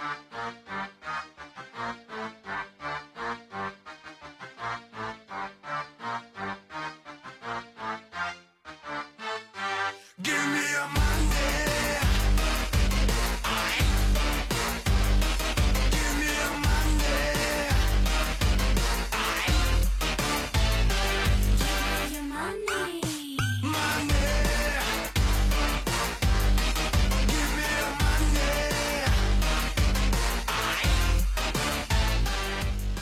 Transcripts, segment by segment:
Give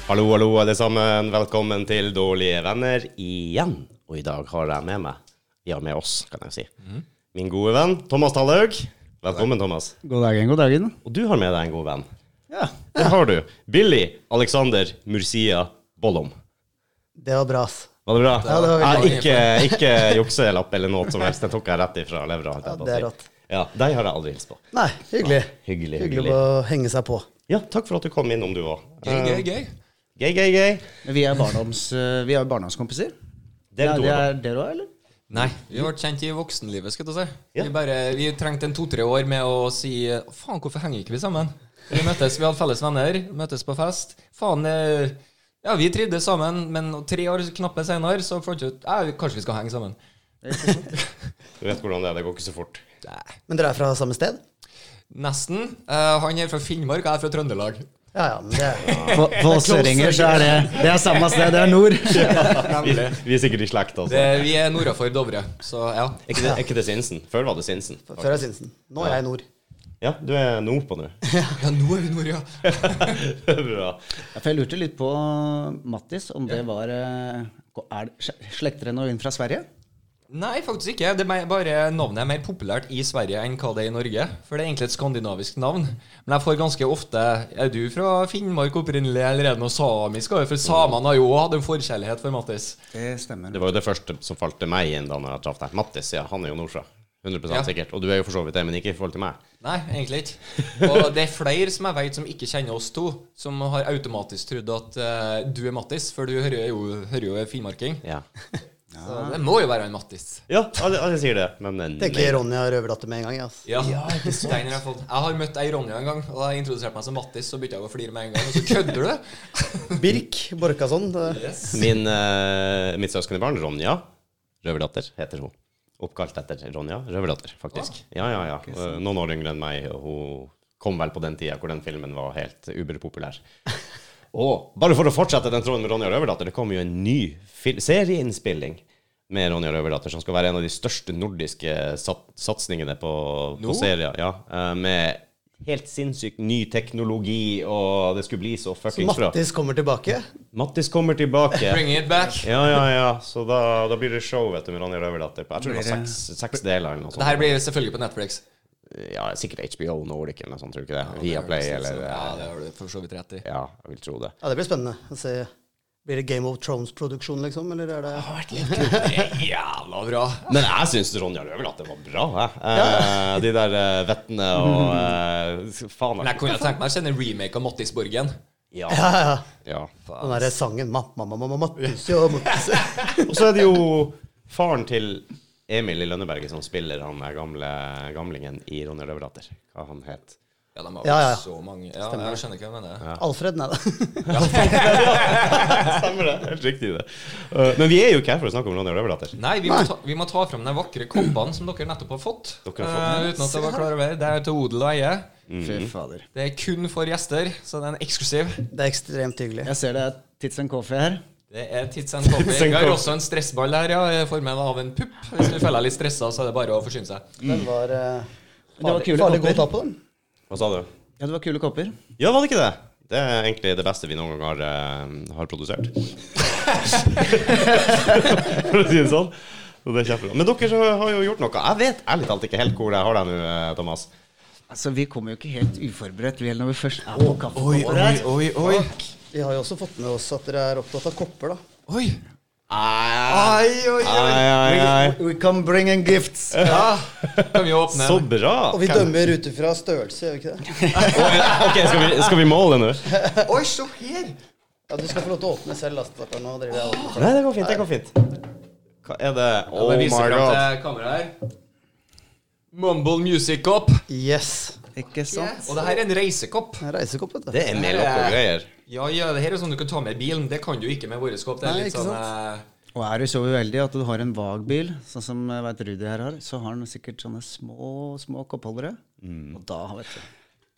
Hallo, hallo, alle sammen. Velkommen til Dårlige venner igjen. Og i dag har jeg med meg, ja, med oss, kan jeg si, min gode venn Thomas Tallhaug. Velkommen, Thomas. God dagen, god dagen. Og du har med deg en god venn. Ja. Det har du. Billy Alexander Murcia Bollom. Det var bra, ass. Var det bra? Ja, det var veldig ikke, ikke jukselapp eller noe som helst. Det tok jeg rett ifra levra. holdt jeg Ja, på å det er si. rått. Ja, deg har jeg aldri hilst på. Nei, hyggelig. Hyggelig, Hyggelig hyggelig. å henge seg på. Ja, takk for at du kom innom, du òg. Gøy, gøy, gøy. Gøy, gøy, gøy. Vi er, barndoms, eh, vi er barndomskompiser. Dere ja, to det er er dere òg, eller? Nei, vi ble kjent i voksenlivet, skal du si. Ja. Vi, bare, vi trengte en to-tre år med å si Faen, hvorfor henger ikke vi sammen? Vi møttes, vi hadde felles venner, møttes på fest. Faen, eh, ja, vi trivdes sammen, men tre år knappe senere så fant vi ut ja, kanskje vi skal henge sammen. Du vet hvordan det er, det går ikke så fort. Nei. Men dere er fra samme sted? Nesten. Uh, han er fra Finnmark, og jeg er fra Trøndelag. Ja, ja, men det For, for oss søringer så er det Det er samme sted, det er nord. Vi, vi er sikkert i slekt, altså. Det, vi er nordafor Dovre, så ja. Er ikke det, er ikke det Sinsen? Før var det Sinsen. før er Sinsen. Nå er jeg i nord. Ja, du er nordpå nå. Ja, nå er vi nord, ja. Bra. Ja, For jeg lurte litt på Mattis, om det var eh, er, Slekter dere noe inn fra Sverige? Nei, faktisk ikke. Det er bare Navnet er mer populært i Sverige enn hva det er i Norge. For det er egentlig et skandinavisk navn. Men jeg får ganske ofte Er du fra Finnmark opprinnelig, eller er det noe samisk? For samene har jo hatt en forkjærlighet for Mattis. Det stemmer. Det var jo det første som falt til meg inn da når jeg traff deg. Mattis, ja, han er jo nordfra. 100 Ja. sikkert. Og du er jo for så vidt det, men ikke i forhold til meg. Nei, egentlig ikke. Og det er flere som jeg vet som ikke kjenner oss to, som har automatisk trodd at uh, du er Mattis, for du hører jo, hører jo finnmarking. Ja, Så det må jo være en Mattis. ja alle, alle sier det, men men Tenker nei. Ronja røverdatter med en gang. ass. Ja, Den har jeg fått. Jeg har møtt ei Ronja en gang, og da introduserte meg som Mattis, så begynte jeg å flire med en gang. Og så kødder du? Birk Borkason. Yes. Min, uh, mitt søskenbarn, Ronja Røverdatter, heter hun. Oppkalt etter Ronja Røverdatter, faktisk. Ja, ja, ja. Eh, Noen år yngre enn meg, hun kom vel på den tida hvor den filmen var helt uberpopulær. Og bare for å fortsette den tråden med Ronja Røverdatter, det kommer jo en ny serieinnspilling med Ronja Røverdatter, som skal være en av de største nordiske sat satsingene på, på serier. Ja, eh, med helt sinnssykt ny teknologi, og det skulle bli så Så fuckings bra. Mattis kommer tilbake. Mattis kommer tilbake. Bring it back. Ja, ja, ja. Så da, da blir det show vet du, med Ronja Røverdatter. Jeg tror det var seks, seks deler eller noe sånt. Det her blir selvfølgelig på Netflix. Ja, sikkert HBO Nordic eller noe sånt, tror du ikke det? Viaplay eller Ja, eh, det har du for så vidt rett i. Ja, jeg vil tro det. Ja, Det blir spennende å se. Blir det Game of Thrones-produksjon, liksom? Eller er det Det har vært litt er jævla bra. Men jeg syns Ronja det var bra, jeg. Eh, de der uh, vettene og uh, Faen. Men jeg kunne tenkt meg å kjenne en remake av Mattisborgen. Ja. Ja, ja. ja. Den derre sangen Mamma, Mamma, mamma, Mattis, ja, Mattis. Og så er det jo faren til Emil i Lønneberget som spiller han gamle gamlingen i 'Ronny Røverdatter. Hva han het Ja, de har Ja, ja. så mange Ja, jeg skjønner hva jeg mener. Alfred, nei da. Stemmer det. Helt riktig, det. Uh, men vi er jo ikke her for å snakke om Ronny Røverdatter. Nei, vi må, ta, vi må ta fram de vakre koppene som dere nettopp har fått. Dere har fått. uh, uten at jeg var klar over det. Er til odel og eie. Fy fader. Det er kun for gjester, så det er en eksklusiv. Det er ekstremt hyggelig. Jeg ser det er Tits and Coffee her. Det er Coffee. Tits Vi har også en stressball her, ja, i formen av en pupp. Hvis du føler deg litt stressa, så er det bare å forsyne seg. Den var uh, Det var farlig, kule farlig god å kopper. ta på den. Hva sa du? Ja, det var kule kopper. Ja, var det ikke det? Det er egentlig det beste vi noen gang har, uh, har produsert. For å si det sånn. Så det er kjempebra. Men dere har jo gjort noe. Jeg vet ærlig talt ikke helt hvor jeg har deg nå, eh, Thomas. Altså, Vi kommer jo ikke helt uforberedt vi, når vi først er på kaffebordet. oi, oi, oi. Vi har jo også fått med oss at dere er opptatt av kopper, da. Oi. Ai, oi, ai, ai. We come bringing gifts. Ja. Kan vi åpne? Så bra! Og vi dømmer ut ifra størrelse, gjør vi ikke det? Ok, skal vi, skal vi måle nå? Oi, se her! Ja, Du skal få lov til å åpne selv. da, stakkar. Nå driver jeg og åpner. Nei, det går fint. det går fint Hva er det? Oh my god. god. Mumble Music Cup. Yes. Ikke sant? Og det her er en reisekopp. En Reisekopp, vet du. Det er en lokk og greier. Ja, ja, det her er sånn du kan ta med i bilen. Det kan du ikke med kopp. Det er Nei, litt sånn eh, Og er du så uheldig at du har en vagbil, sånn som jeg vet Rudi her har, så har han sikkert sånne små, små koppholdere. Og da, vet du,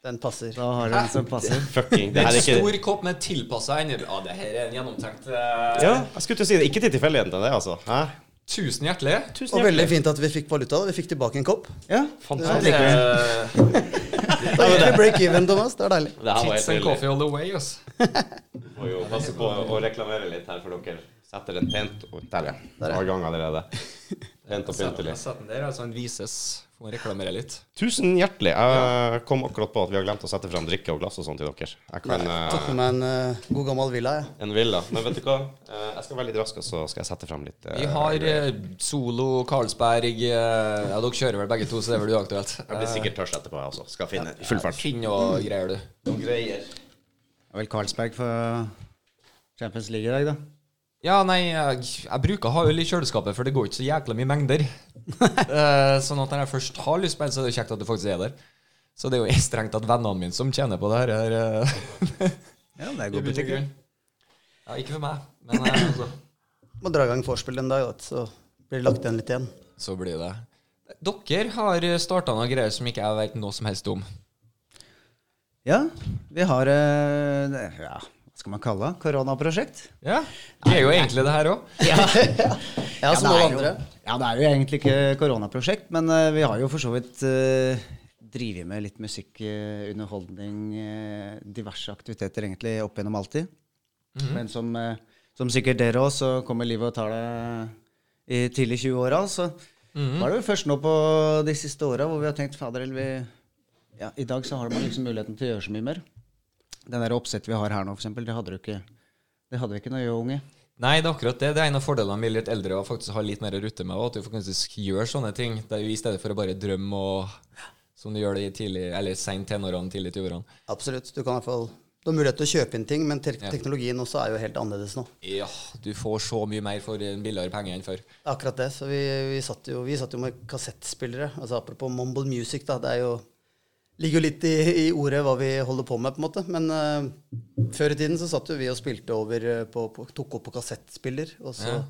Den passer. da har du en som passer. Fucking. Det Det er her en er ikke stor kopp med tilpassa ender. Ja, det her er en gjennomtenkt eh, Ja, jeg skulle til å si det. Ikke til tilfeldigheten, det, altså. Hæ? Tusen hjertelig. Tusen Og veldig fint at vi fikk valuta. da. Vi fikk tilbake en kopp. Ja, Fantastisk. Ja, det er Da break even, Thomas. Det er deilig. Det her var Tits and coffee all the way, ass. Må jo passe på å reklamere litt her for dere. Setter den pent og Der, ja. Der, ja. Har gang allerede. Pent og pyntelig. sett den der, altså en vises. Får reklamere litt. Tusen hjertelig. Jeg kom akkurat på at vi har glemt å sette frem drikke og glass og sånt til dere. Jeg kan Tok eh, med meg en uh, god gammel villa, jeg. en villa. Men vet du hva? Eh, jeg skal være litt rask, og så skal jeg sette frem litt. uh, Vi har eh, Solo, Karlsberg Ja, dere kjører vel begge to, så det er vel uaktuelt. Jeg blir sikkert tørst etterpå, jeg også. Skal finne ja, full fart. Finn og greier, du. Noen greier. Er vel Karlsberg for Champions League i dag, da. Ja, nei, jeg, jeg bruker å ha øl i kjøleskapet, for det går ikke så jækla mye mengder. uh, sånn at når jeg først har lyst på en, så er det kjekt at det faktisk er der. Så det er jo strengt tatt vennene mine som tjener på det her. her, eh, Ja, det er i god butikk. Ja, ikke for meg, men eh, altså, Må dra i gang vorspiel en dag, så blir det lagt igjen litt igjen. så blir det. Dere har starta noen greier som ikke jeg vet noe som helst om. Ja, vi har det- Ja, skal man kalle det? Koronaprosjekt? Ja, Det er jo egentlig det her òg. Ja, Ja, som det alle jo- andre. Ja, det er jo egentlig ikke koronaprosjekt, men uh, vi har jo for så vidt uh, drevet med litt musikk, uh, underholdning, eh, diverse aktiviteter egentlig opp gjennom alltid. Men som, eh, som sikkert dere òg, så kommer livet og tar det i tidlig 20-åra. Så var det jo først nå på de siste åra hvor vi har tenkt fader, eller vi ja, I dag så har man liksom muligheten til å gjøre så mye mer. Den der oppsettet vi har her nå, eksempel, det hadde, du ikke, det hadde vi ikke når vi var unge. Nei, det er akkurat det. Det er en av fordelene med litt eldre og faktisk ha litt mer å rutte med. At du faktisk gjør sånne ting. Det er jo I stedet for å bare drømme og som du gjør det i tidlig, eller seint tenårene, tidlig 20-årene. Absolutt. Du kan i hvert fall Du har mulighet til å kjøpe inn ting, men te Ja. teknologien også er jo helt annerledes nå. Ja, du får så mye mer for en billigere penge enn før. Akkurat det. Så vi, vi, satt, jo, vi satt jo med kassettspillere. Altså Apropos mumble music, da. Det er jo ligger jo litt i, i ordet hva vi holder på med, på en måte. Men uh, før i tiden så satt jo vi og spilte over eh, på, på Tok opp på kassettspiller. Og så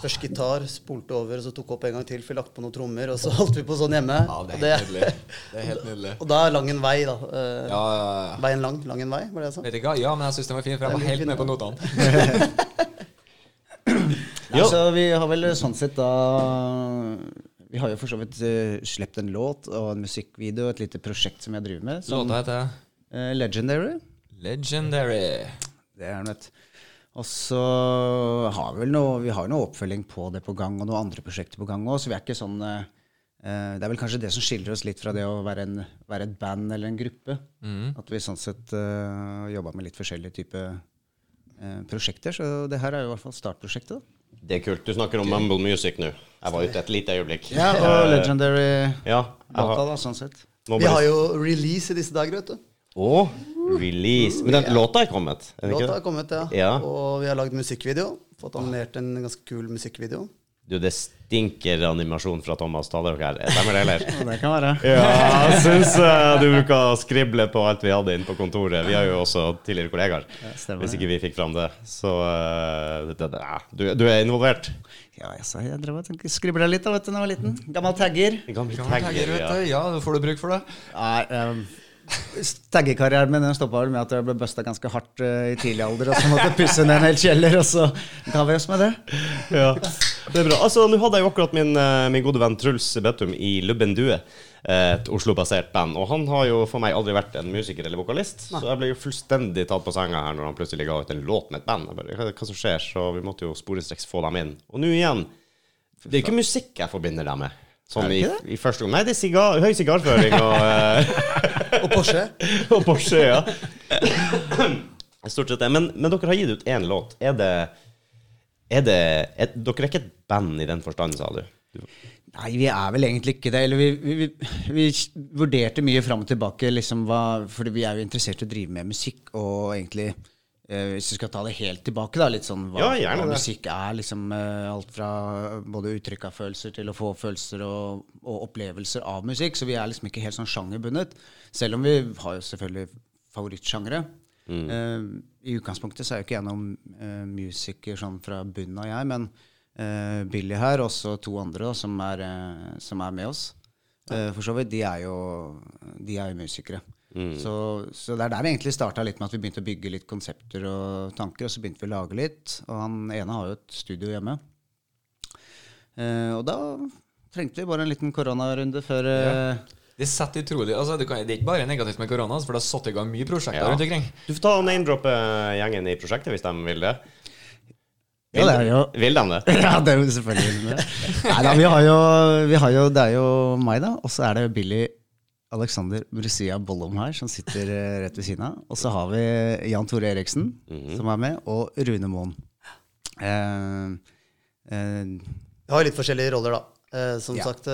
først gitar, spolte over, og så tok opp en gang til, fikk lagt på noen trommer, og så holdt vi på sånn hjemme. Ja, det er helt nydelig. Det er helt nydelig. og da er lang en vei, da. Uh, Ja, ja, ja. Veien lang, lang en vei, var det jeg sa? Vet ikke? Ja, men jeg syns den var fin, for jeg var helt fin, med på notene. Ja, så vi har vel sånn sett da Vi har jo for så vidt uh, sluppet en låt og en musikkvideo, og et lite prosjekt som jeg driver med. Som, Låta heter uh, Legendary. Legendary. Det er den, vet du. Og så har vi vel noe, vi har noe oppfølging på det på gang, og noen andre prosjekter på gang òg, så vi er ikke sånn eh, Det er vel kanskje det som skiller oss litt fra det å være, en, være et band eller en gruppe. At vi sånn sett uh, jobba med litt forskjellige typer uh, prosjekter. Så det her er jo i hvert fall startprosjektet. da. Det er kult. Du snakker om mumble music nå. Jeg var ute et lite øyeblikk. Ja, og Legendary Ja. Låta, da, sånn sett. Vi har jo release i disse dager, vet du. Å, release. Men den låta er kommet? Er Låta er kommet, ja. Ja. Og vi har lagd musikkvideo. Fått animert en ganske kul musikkvideo. Du, det stinker animasjon fra Thomas. Ta dere her. Stemmer det, eller? Det kan være. Ja, jeg syns eh, du bruker å skrible på alt vi hadde inne på kontoret. Vi har jo også tidligere kollegaer, ja, hvis ikke vi fikk fram det. Så eh, det, det, du, du er involvert. Ja, jeg sa jeg drev og skribla litt da vet du, da jeg var liten. Gammel tagger. Gammel Tagger, tagger, vet du. Ja, da får du bruk for det. Nei, um, Taggekarrieren min den stoppa vel med at jeg ble busta ganske hardt uh, i tidlig alder. Og så måtte jeg pusse ned en hel kjeller, og så ga vi oss med det. Ja, det er bra. Altså, Nå hadde jeg jo akkurat min, eh, min gode venn Truls Bettum i Lubben Due, eh, et Oslo-basert band. Og han har jo for meg aldri vært en musiker eller vokalist, så jeg ble jo fullstendig tatt på senga her når han plutselig ga ut en låt med et band. Jeg bare, hva, hva som skjer? Så vi måtte jo sporenstreks få dem inn. Og nå igjen, det er ikke musikk jeg forbinder dem med. Sånn i, i første gang. Nei, det er sigar, høy sigarføring og, Og Porsche. og Porsche, ja. Stort sett det. Men, men dere har gitt ut én låt. Er det, er det er, Dere er ikke et band i den forstand, sa du? Nei, vi er vel egentlig ikke det. Eller vi, vi, vi, vi vurderte mye fram og tilbake, liksom hva Fordi vi er jo interessert i å drive med musikk, og egentlig Hvis du skal ta det helt tilbake, da, litt sånn hva, Ja, hva musikk er. liksom eh, Alt fra både uttrykk av følelser til å få følelser og, og opplevelser av musikk. Så vi er liksom ikke helt sånn sjangerbundet. Selv om vi har jo selvfølgelig favorittsjangere. Mm. Eh, I utgangspunktet så er jo ikke jeg noen eh, musiker sånn fra bunnen av, jeg, men eh, Billy her, og også to andre da, som, er, eh, som er med oss. Eh, for så vidt. De er jo, de er jo musikere. Så, så det er der det egentlig starta litt med at vi begynte å bygge litt konsepter og tanker, og så begynte vi å lage litt. Og han ene har jo et studio hjemme. Eh, og da trengte vi bare en liten koronarunde før ja. Det setter utrolig altså, du kan, Det er ikke bare negativt med korona, altså, for det har satt i gang mye prosjekter Ja. rundt omkring. Du får ta og name-droppe gjengen i prosjektet hvis de vil det. Ja, det er jo Vil de det? Ja, det er jo selvfølgelig det. Nei da, vi har jo, vi har jo Det er jo meg, da. Og så er det Billy Alexander Brusia Bollom her, som sitter eh, rett ved siden av. Og så har vi Jan Tore Eriksen, som er med, og Rune Moen. Eh, uh, Vi har litt forskjellige roller, da. Uh, som Ja. sagt,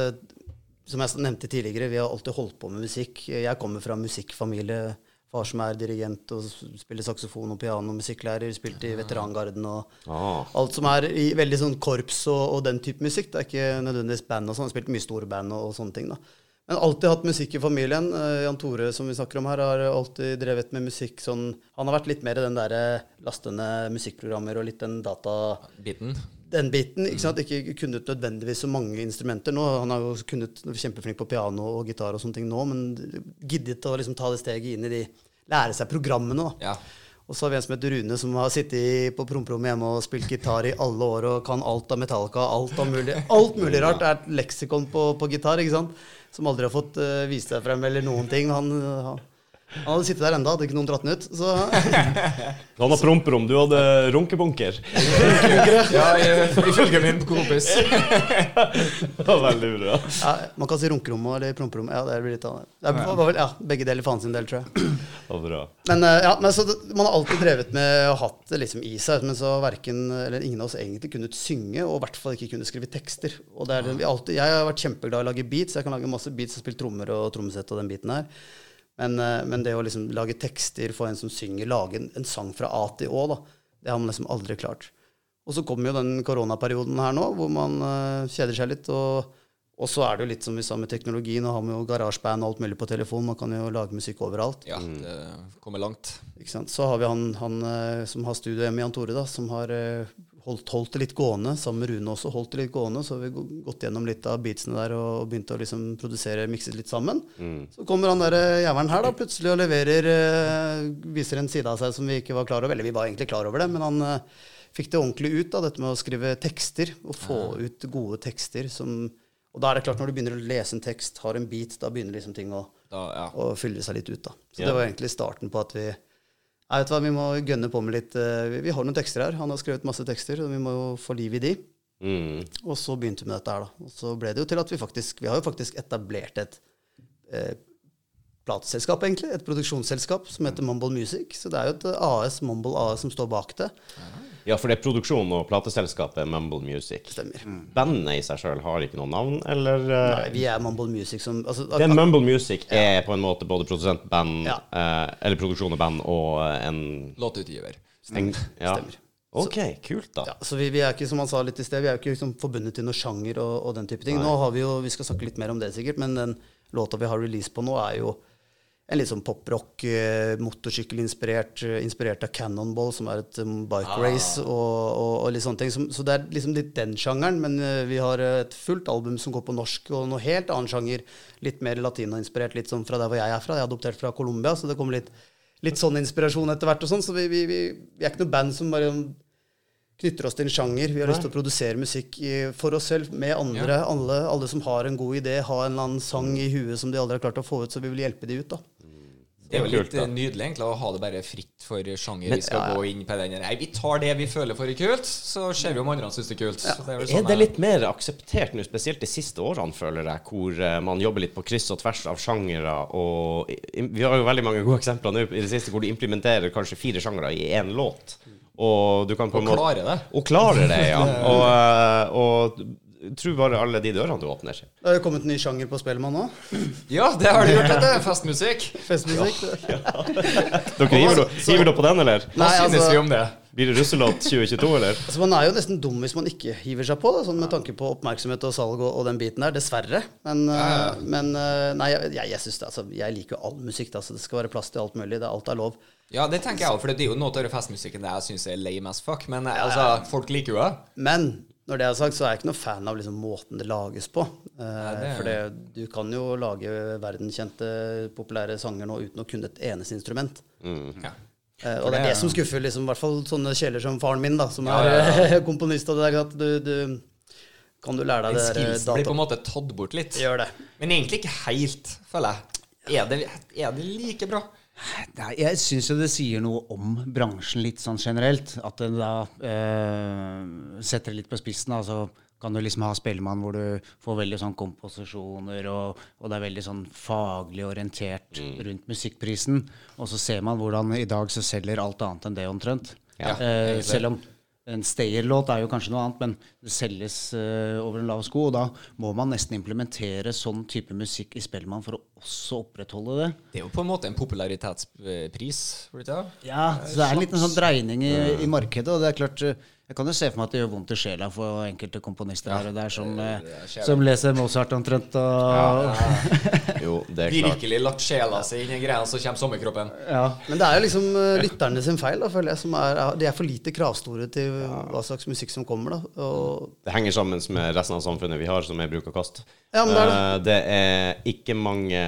som jeg nevnte tidligere, vi har alltid holdt på med musikk. Jeg kommer fra musikkfamilie. Far som er dirigent og spiller saksofon og piano, musikklærer, spilte i veterangarden og Ah. alt som er i veldig sånn korps og, og den type musikk. Det er ikke nødvendigvis band og sånn. Spilt mye store band og, og sånne ting, da. Men alltid hatt musikk i familien. Eh, Jan Tore, som vi snakker om her, har alltid drevet med musikk sånn Han har vært litt mer den derre lastende musikkprogrammer og litt den data Biten. den biten. ikke sant? Ikke kunnet nødvendigvis så mange instrumenter nå. Han har jo kunnet kjempeflink på piano og gitar og sånne ting nå, men giddet å liksom ta det steget inn i de Lære seg programmene, da. Ja. Og så har vi en som heter Rune, som har sittet på promperommet hjemme og spilt gitar i alle år og kan alt av Metallica, alt av mulig Alt mulig rart. Det er et leksikon på, på gitar, ikke sant? Som aldri har fått uh, vist seg frem eller noen ting. Han, uh, han han hadde sittet der enda, hadde ikke noen dratt den ut. Så Han har promperom, du hadde runkebunker. ja, ifølge min kompis. Det var veldig bra. ja, man kan si runkerom eller promperom. Ja, det blir litt av det. Var vel, ja, begge deler faen sin del, tror jeg. Det var bra. Men, eh, ja, men så Man har alltid drevet med og hatt det liksom i seg, men så verken, eller ingen av oss egentlig kunnet synge, og i hvert fall ikke kunne skrive tekster. Og det er, det vi alltid, Jeg har vært kjempeglad i å lage beats. Jeg kan lage masse beats og spille trommer og trommesett og den biten her. Men, eh, men det å liksom lage tekster, få en som synger, lage en, en sang fra A til Å, da, det har man liksom aldri klart. Og så kommer jo den koronaperioden her nå, hvor man uh, kjeder seg litt. Og, og så er det jo litt som vi sa med teknologi. Nå har man jo garasjeband og alt mulig på telefon. Man kan jo lage musikk overalt. Ja, det kommer langt. Ikke sant? Så har vi han, han eh, som har studio hjemme, Jan Tore, da, som har eh, holdt, holdt det litt gående. Sammen med Rune også. holdt det litt gående, Så har vi gått gjennom litt av beatsene der og begynt å liksom produsere, mikse litt sammen. Så kommer han der eh, jævelen her da, plutselig og leverer eh, Viser en side av seg som vi ikke var klar over. Eller vi var egentlig klar over det, men han eh, fikk det ordentlig ut, da, dette med å skrive tekster. Og få ut gode tekster som Og da er det klart, når du begynner å lese en tekst, har en beat, da begynner liksom ting å Da, ja. å fylle seg litt ut. da. Så Ja. det var egentlig starten på at vi Nei, vet du hva, Vi må gønne på med litt eh, Vi, har noen tekster her. Han har skrevet masse tekster, og vi må jo få liv i de. Mm. Og så begynte vi med dette her, da. Og så ble det jo til at vi faktisk Vi har jo faktisk etablert et eh, plateselskap, egentlig. Et produksjonsselskap som heter Mumble Music. Så det er jo et AS, Mumble AS, som står bak det. Ja, for det er produksjon og plateselskapet Mumble Music. Stemmer. Bandet i seg sjøl har ikke noe navn, eller eh, Nei, vi er Mumble Music som altså, Det er Mumble Music er på en måte både produsentband, Ja. eh, eller produksjon og band og en, Låtutgiver. en ja. Stemmer. OK, kult, da. Ja, så vi, vi er ikke, som han sa litt i sted, vi er ikke liksom forbundet til noen sjanger og, og den type ting. Nå har Vi jo, vi skal snakke litt mer om det sikkert, men den låta vi har release på nå, er jo en litt sånn poprock, eh, motorsykkelinspirert, eh, inspirert av Cannonball, som er et um, bike race, og, og, og litt sånne ting. Så det er liksom litt den sjangeren, men eh, vi har eh, et fullt album som går på norsk, og noe helt annen sjanger. Litt mer latinainspirert, litt sånn fra der hvor jeg er fra. Jeg er adoptert fra Colombia, så det kommer litt, litt sånn inspirasjon etter hvert og sånn. Så vi, vi, vi, vi er ikke noe band som bare knytter oss til en sjanger. Vi har lyst til å produsere musikk for oss selv med andre. Alle, alle som har en god idé, har en eller annen sang i huet som de aldri har klart å få ut, så vi vil hjelpe de ut. da. Det er jo litt da. eh, nydelig egentlig å ha det bare fritt for sjanger. Vi skal ja, ja. gå inn på den Nei, vi tar det vi føler for er kult, så ser vi om andre syns det er kult. Så det er sånn, Er det litt mer akseptert nå, spesielt de siste årene, føler jeg, hvor eh, man jobber litt på kryss og tvers av sjangere? Og vi har jo veldig mange gode eksempler nå i det siste hvor du implementerer kanskje fire sjangere i én låt. Og du kan på en måte klarer det. Og klarer det, ja. Og, eh, og tror bare alle de dørene du åpner. Det har jo kommet en ny sjanger på Spellemann nå. Ja, det har du gjort, dette. Festmusikk. Festmusikk. Dere hiver, dere- hiver dere på den, eller? Hva Nei, synes altså- vi om det? Blir det russelåt 2022, eller? Altså, man er jo nesten dum hvis man ikke hiver seg på, da, sånn med tanke på oppmerksomhet og salg og, og den biten der. Dessverre. Men, eh, men eh, nei, jeg, jeg, synes det, altså, jeg liker jo all musikk. Da, så det skal være plass til alt mulig. Det, alt er lov. Ja, det tenker jeg òg, for det er jo noe av festmusikken jeg syns er lame as fuck. Men altså, folk liker jo det. Men når det er sagt, så er jeg ikke noe fan av liksom, måten det lages på. Eh, det er- For det, du kan jo lage verdenskjente, populære sanger nå uten å kunne et eneste instrument. Ja. Eh, og det er det som skuffer liksom, i hvert fall sånne kjeler som faren min, da, som Ja, er ja, komponist. Og det der, at du, du Kan du lære deg det der blir på en måte tatt bort litt. Gjør det. Men egentlig ikke helt, føler jeg. Er det, er det like bra? Nei, jeg syns jo det sier noe om bransjen litt sånn generelt. At det da eh, setter det litt på spissen. Altså kan du liksom ha Spellemann hvor du får veldig sånn komposisjoner, og, og det er veldig sånn faglig orientert rundt musikkprisen. Og så ser man hvordan i dag så selger alt annet enn det omtrent. Ja, eh, selv om en Stayer-låt er jo kanskje noe annet, men det selges uh, over en lav sko. Og da må man nesten implementere sånn type musikk i Spellemann for å også opprettholde det. Det er jo på en måte en popularitetspris. ikke? Ja, så det er en liten sånn dreining i, i markedet. Og det er klart eh, Jeg kan jo se for meg at det gjør vondt i sjela for enkelte komponister her og der som, eh, som leser Mozart omtrent og Jo, det er klart. Virkelig lagt sjela si inn i greia, så kommer sommerkroppen. ja. Men det er jo liksom uh, lytterne sin feil, da, føler jeg. Som er, de er for lite kravstore til hva slags musikk som kommer. da. Og, Det henger sammen med resten av samfunnet vi har, som er bruk og kast. Ja, men det er det. Eh, det er ikke mange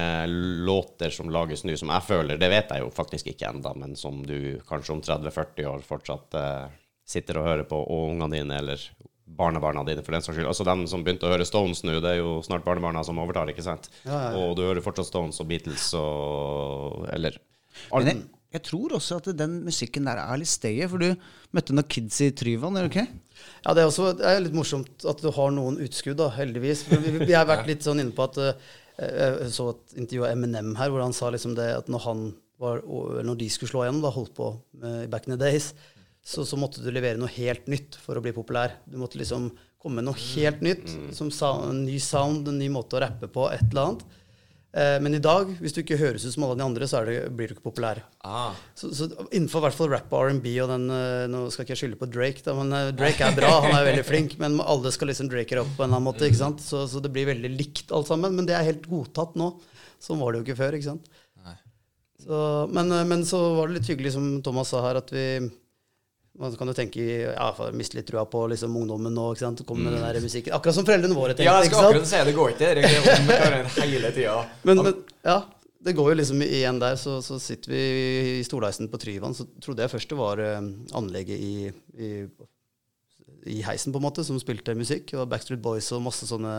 låter som lages nå som jeg føler Det vet jeg jo faktisk ikke enda, men som du kanskje om 30-40 år fortsatt eh, sitter og hører på, og ungene dine, eller barnebarna dine, for den saks skyld. Altså dem som begynte å høre Stones nå, det er jo snart barnebarna som overtar, ikke sant? Og du hører fortsatt Stones og Beatles og Eller Men jeg, jeg tror også at den musikken der er litt stayer, for du møtte noen kids i Tryvann, er det ikke? ja, det er også det er litt morsomt at du har noen utskudd, da, heldigvis. For Vi, vi har vært litt sånn inne på at Jeg så et intervju av Eminem her, hvor han sa liksom det at når han var, når de skulle slå igjennom, da holdt på med back in the days, så, så måtte du levere noe helt nytt for å bli populær. Du måtte liksom komme med noe helt nytt, som sa, en ny sound, en ny måte å rappe på, et eller annet. Eh, men i dag, hvis du ikke høres ut som alle de andre, så det, blir du ikke populær. Ah. Så, så innenfor hvert fall rap og R&B og den eh, Nå skal ikke jeg skylde på Drake, da, men eh, Drake er bra, han er veldig flink. Men alle skal liksom Drake opp på en eller annen måte. ikke sant? Så, så det blir veldig likt alt sammen. Men det er helt godtatt nå. Sånn var det jo ikke før. ikke sant? Så, men, men så var det litt hyggelig, som Thomas sa her, at vi man kan jo tenke ja, miste litt trua på liksom, ungdommen nå. ikke sant? Komme med den der musikken. Akkurat som foreldrene våre tenkte. Ja, jeg ikke skal akkurat si det går ikke. Det er om hverandre hele tida. Men, men ja, det går jo liksom igjen der. Så, så sitter vi i stolheisen på Tryvann. Så trodde jeg først det var uh, anlegget i, i, i heisen, på en måte, som spilte musikk. Det var Backstreet Boys og masse sånne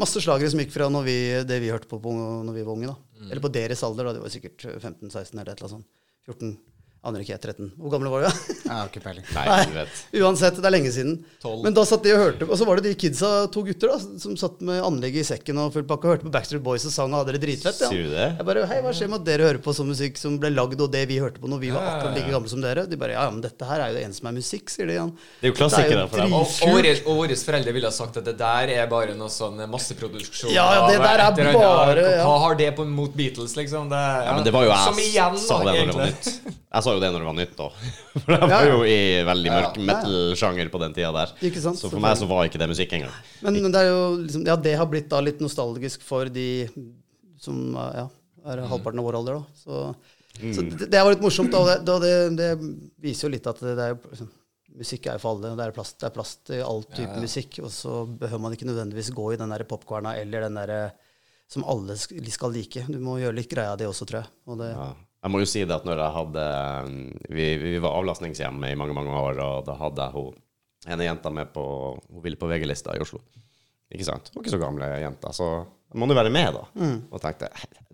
Masse slagere som gikk fra når vi, det vi hørte på, på når vi var unge. da. Eller på deres alder, da. Det var sikkert 15-16 eller et eller annet sånt. 14. Aner ikke 13. Hvor gamle var du? Jeg har ikke peiling. Nei, vet. Uansett, det er lenge siden. Tolv. Men da satt de og hørte Og så var det de kidsa, to gutter, da, som satt med anlegget i sekken og full pakke og hørte på Backstreet Boys og sang og hadde det dritfett. Ja. Sier du det? Jeg bare Hei, hva skjer med at dere hører på sånn musikk som ble lagd, og det vi hørte på når vi var akkurat like gamle som dere? De bare Ja, ja, men dette her er jo det eneste som er musikk, sier de igjen. Det er jo klassikere for dem. Og, og, våre, og våre foreldre ville ha sagt at det der er bare noe sånn masseproduksjon. Ja, ja, det der er bare, ja. Hva har det på mot Beatles, liksom? Det, Ja, men det var jo Som igjen, sa da, det når det var nytt. Jo det når det var nytt, da. For jeg var Ja, ja. jo i veldig mørk Ja, ja. metal-sjanger på den tida der. Sant, Så for meg så var ikke det musikk engang. Men, men det er jo liksom Ja, det har blitt da litt nostalgisk for de som ja, er halvparten av vår alder, da. Så, så det, det var litt morsomt, da. Det, det, det viser jo litt at det, er jo liksom, Musikk er jo for alle. Det er plass, det er plass til all type musikk. Og så behøver man ikke nødvendigvis gå i den der popkorna eller den derre som alle skal like. Du må gjøre litt greie av det også, tror jeg. Og det, Ja. Jeg må jo si det at når jeg hadde Vi, vi var avlastningshjemme i mange, mange år, og da hadde jeg hun ene jenta med på Hun ville på VG-lista i Oslo. Ikke sant? Hun var ikke så gamle jenta. Så må du være med, da. Og tenkte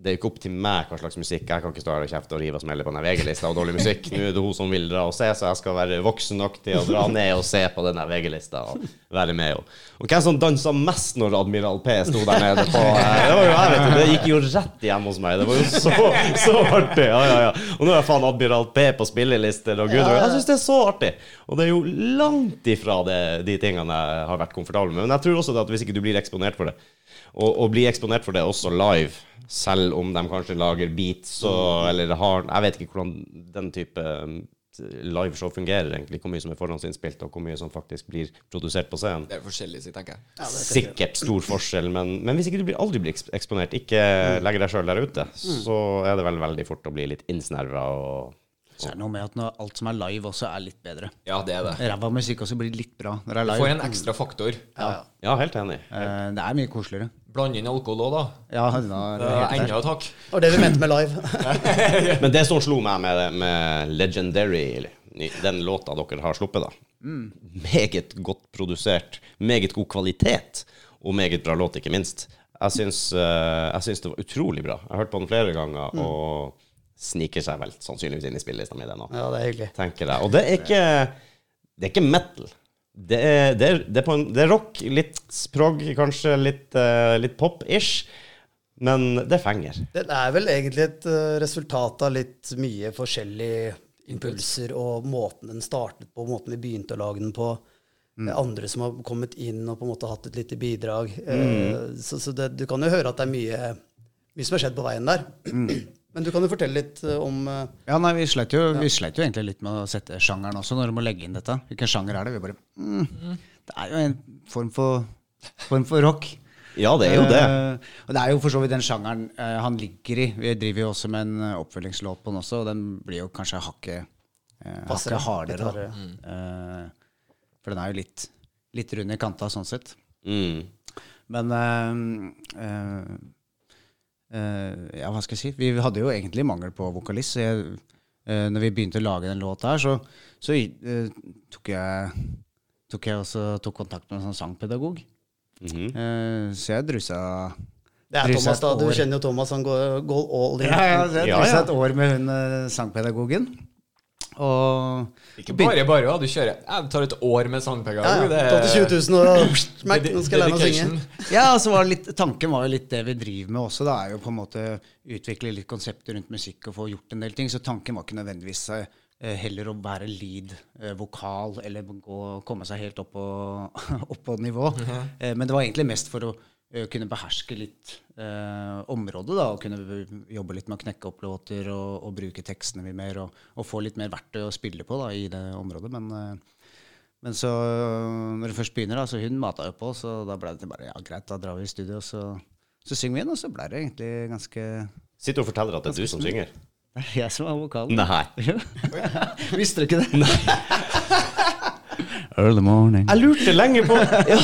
det er jo ikke opp til meg hva slags musikk. Jeg kan ikke stå her og kjefte og rive og smelle på den VG-lista og dårlig musikk. Nå er det hun som vil dra og se, så jeg skal være voksen nok til å dra ned og se på den VG-lista og være med. Og, og hvem som dansa mest når Admiral P sto der nede på eh, Det var jo jeg, vet du. Det gikk jo rett hjem hos meg. Det var jo så, så artig. Ja, ja, ja. Og nå er faen Admiral P på spillelister og gud Jeg syns det er så artig. Og det er jo langt ifra det, de tingene jeg har vært komfortabel med. Men jeg tror også at hvis ikke du blir eksponert for det, og, og blir eksponert for det også live, selv om de kanskje lager beats og eller har Jeg vet ikke hvordan den type um, liveshow fungerer, egentlig. Hvor mye som er forhåndsinnspilt, og hvor mye som faktisk blir produsert på scenen. Det er forskjellig, tenker jeg. Sikkert stor forskjell, men, men hvis ikke du blir, aldri blir eksponert, ikke legger deg sjøl der ute, så er det vel veldig fort å bli litt innsnerva og Så er det noe med at når alt som er live, også er litt bedre. Ja, det er det. Ræva musikk også blir litt bra når det er Du live. får en ekstra faktor. Ja, helt enig. Helt. det er mye koseligere. Blande inn alkohol òg, da. Ja, da Det det er enda et hakk. Det var det vi mente med live. Men det som slo meg med, med Legendary, den låta dere har sluppet, da Meget godt produsert, meget god kvalitet, og meget bra låt, ikke minst. Jeg syns, eh, jeg syns det var utrolig bra. Jeg har hørt på den flere ganger, og sniker seg vel sannsynligvis inn i spillelista mi, det nå. Ja, det er hyggelig. tenker jeg. Og det er ikke, det er ikke metal. Det er, det, er, det, er på en, det er rock, litt sprog, kanskje litt, uh, litt pop-ish, men det fenger. Det er vel egentlig et uh, resultat av litt mye forskjellige impulser og måten den startet på, måten vi begynte å lage den på. Er Andre som har kommet inn og på en måte hatt et lite bidrag. Eh, Så, så det, du kan jo høre at det er mye, mye som har skjedd på veien der. Men du kan jo fortelle litt eh, om eh, Ja, nei, vi sleit, jo, vi sleit jo egentlig litt med å sette sjangeren også, når du må legge inn dette. Hvilken sjanger er det? Vi bare mm, Det er jo en form for, form for rock. Ja, det er jo det. Uh, og det er jo for så vidt den sjangeren uh, han ligger i. Vi driver jo også med en oppfølgingslåt på den også, og den blir jo kanskje hakket, uh, hakke hardere. Da. Eh, for den er jo litt, litt rund i kanta sånn sett. Mm. Men Ja, hva skal jeg si? Vi hadde jo egentlig mangel på vokalist. Så jeg, uh, når vi begynte å lage den låta her, så, så uh, tok jeg tok jeg også tok kontakt med en sånn sangpedagog. Mm -hmm. uh, så jeg drusa Det er drusa Thomas, da. Du kjenner jo Thomas. Han går, går all in. Ja, ja, så jeg Ja, drusa ja. et år med hun eh, sangpedagogen. Og Ikke bare bare. Du kjører Jeg tar et år med Ja, sangpedagog. ja. er- 12 000 og smekk, nå skal jeg lære meg å synge. Ja, altså var litt, tanken var jo litt det vi driver med også. Det er jo på en måte utvikle litt konsepter rundt musikk og få gjort en del ting. Så tanken var ikke nødvendigvis eh, heller å være lead eh, vokal eller gå, komme seg helt opp på, opp på nivå. eh, men det var egentlig mest for å kunne beherske litt eh, området. da, Og kunne jobbe litt med å knekke opp låter og, og bruke tekstene mye mer. Og, og få litt mer verktøy å spille på da, i det området. Men eh, men så når det først begynner, da, så hun mata jo på, så da ble det bare ja, greit, da drar vi i studio, så, så synger vi inn, og så ble det egentlig ganske Sitter og forteller at det er du som synger. Det er jeg som er vokalen. Nei. Visste du ikke det? Nei. Early morning. Jeg lurte lenge på ja.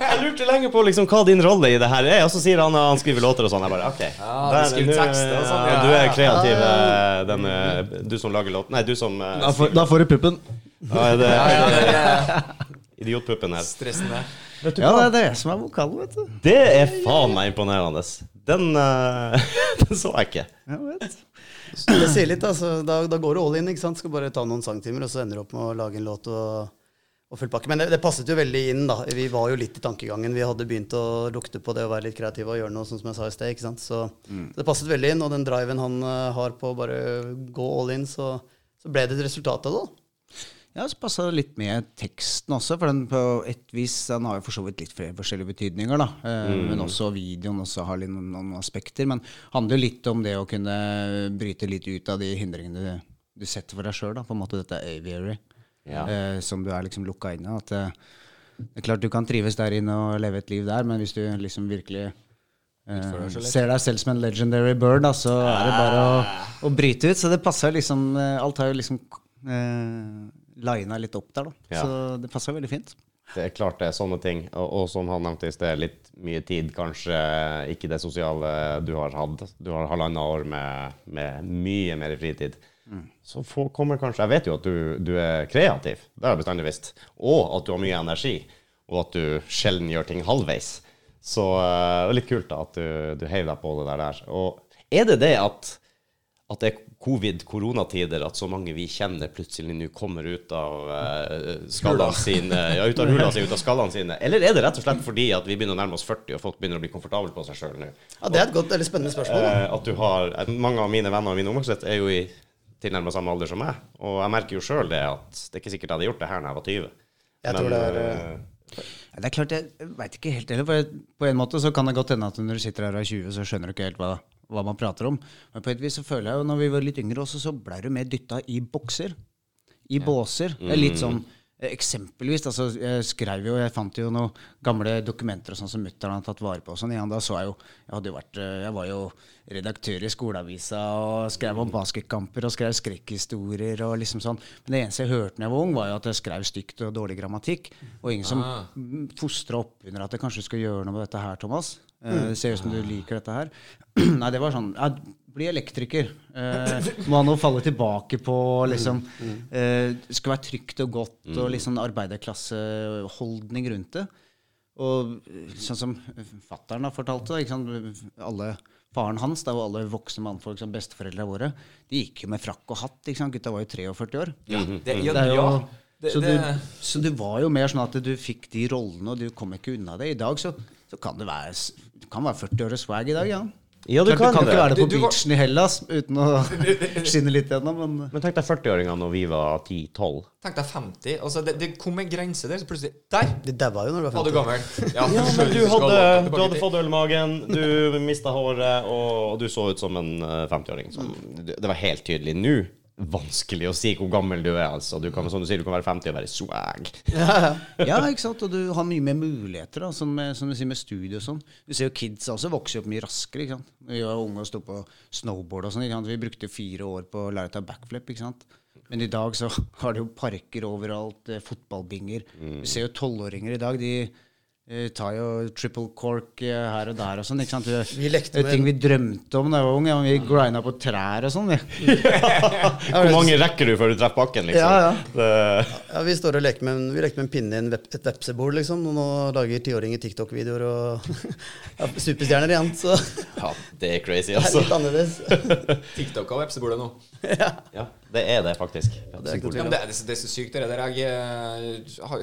Jeg lurte lenge på liksom hva din rolle i det her er, og så sier han at han skriver låter og sånn. Jeg bare OK. Ja, du nu, og sånn, ja. Du er kreativ, eh, den, eh, du som lager låt Nei, du som eh, Da får, du puppen. ja, er det, Ja, ja, Idiotpuppen her. stressende. Ja, det er det som er vokalen, vet du. Det er faen meg imponerende. Den, uh, den så jeg ikke. Jeg vet. Det sier litt, altså. Da, da går du all in. ikke sant? Skal bare ta noen sangtimer, og så ender du opp med å lage en låt og, og full pakke. Men det, det passet jo veldig inn, da. Vi var jo litt i tankegangen. Vi hadde begynt å lukte på det å være litt kreative og gjøre noe sånn som jeg sa i sted. ikke sant? Så det passet veldig inn. Og den driven han eh, har på å bare gå all in, så, så ble det et resultat av det. da. Ja, så passa det litt med teksten også, for den på et vis den har jo for så vidt litt flere forskjellige betydninger, da. mm. Men også videoen også har litt noen, noen aspekter. Men handler jo litt om det å kunne bryte litt ut av de hindringene du, du setter for deg sjøl. På en måte dette aviary Ja. eh, som du er liksom lukka inne. At eh, det er klart du kan trives der inne og leve et liv der, men hvis du liksom virkelig Uh, ser deg selv som en legendary bird, da, så er det bare å, å bryte ut. Så det passer liksom eh, Alt har jo liksom eh, lina litt opp der, da. Ja. Så det passer veldig fint. Det er klart det er sånne ting. Og, og som han nevnte i sted, litt mye tid, kanskje ikke det sosiale du har hatt. Du har halvannet år med, med mye mer fritid. Så få- kommer kanskje Jeg vet jo at du, du er kreativ, det har jeg bestandig visst. Og at du har mye energi. Og at du sjelden gjør ting halvveis. Så eh, det er litt kult da at du, du heiv deg på det der. Og er det det at, at det er covid, koronatider, at så mange vi kjenner plutselig nå kommer ut av uh, skallene sine, ja, ut av hula si, ut av skallene sine? Eller er det rett og slett fordi at vi begynner å nærme oss 40, og folk begynner å bli komfortable på seg sjøl nå? Ja, Det er et godt, eller spennende spørsmål. da. Eh, at du har eh, Mange av mine venner og min omgangssett er jo i tilnærmet samme alder som meg. Og jeg merker jo sjøl det at det er ikke sikkert jeg hadde gjort det her når jeg var 20. Jeg tror det er, eh, Ja, det er klart, jeg veit ikke helt heller. På en måte så kan det godt hende at når du sitter her og er 20, så skjønner du ikke helt hva, hva man prater om. Men på et vis så føler jeg jo når vi var litt yngre også, så blei du mer dytta i bokser. I båser. Det er litt sånn eh, Eksempelvis, altså, jeg skrev jo, jeg fant jo noen gamle dokumenter og sånn som mutter'n hadde tatt vare på. og Sånn. igjen, da så jeg jo Jeg hadde jo vært eh, Jeg var jo redaktør i skoleavisa og skrev om basketkamper og skrev skrekkhistorier og liksom sånn. Men det eneste jeg hørte da jeg var ung, var jo at jeg skrev stygt og dårlig grammatikk. Og ingen som Ah. fostra opp under at jeg kanskje skulle gjøre noe med dette her, Thomas. Det ser ut som du liker dette her. Nei, det var sånn jeg, Bli elektriker. Uh, må han noe å falle tilbake på. Liksom. uh, skal være trygt og godt og liksom arbeiderklasseholdning rundt det. Og sånn som fattern har fortalt det, ikke sant? alle faren hans, det var alle voksne mannfolk som besteforeldra våre, de gikk jo med frakk og hatt. ikke sant? Gutta var jo 43 år. Det, ja, Det er jo, ja. Det, så, du, så du var jo mer sånn at du fikk de rollene, og du kom ikke unna det. I dag så, så kan det være, kan være 40 øre swag i dag, ja. Ja, du Klart, kan du kan det. ikke være det på Du- du var- beachen i Hellas uten å skinne litt gjennom, men Men tenk deg 40-åringene når vi var 10-12. Tenk deg 50. Altså, det, det kom en grense der, så plutselig Der De daua jo når du var var du Ja, Ja, men du hadde, du hadde fått ølmagen, du mista håret, og du så ut som en eh, 50-åring. Det det var helt tydelig. Nå vanskelig å si hvor gammel du er. altså. Du kan, som du sier, du kan være 50 og være swag. Ja, ikke sant? Og du har mye mer muligheter, da, som, som du sier, med studio og sånn. Du ser jo kids også vokser opp mye raskere. ikke sant? Vi var unge og sto på snowboard og sånn. ikke sant? Vi brukte fire år på å lære å ta backflip. ikke sant? Men i dag så har de jo parker overalt, eh, fotballbinger. Du ser jo tolvåringer i dag. de eh, tar jo triple cork eh, her og der og sånn. ikke sant? Vi, Vi lekte det med- ting vi drømte om da jeg var ung. Ja, vi grinda på trær og sånn. Ja. Hvor mange rekker du før du treffer bakken, liksom? Ja, ja. Det, Ja, Vi står og leker med, vi leker med en pinne i en web, et vepsebol, liksom. Og nå lager tiåringer TikTok-videoer og ja, superstjerner igjen. Så ja, det er crazy, er altså. litt annerledes. TikTok og vepsebordet nå. Ja, det er det, faktisk. det er Ja, men det, er- det er så sykt, det der. Jeg, eh, har,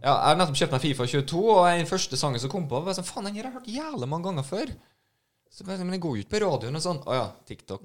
ja, jeg har nettopp kjøpt meg Fifa 22, og den første sangen som kom på, var sånn Faen, den her har jeg hørt jævlig mange ganger før. Så, bare, men den går jo ikke på radioen og sånn. Å ja, TikTok.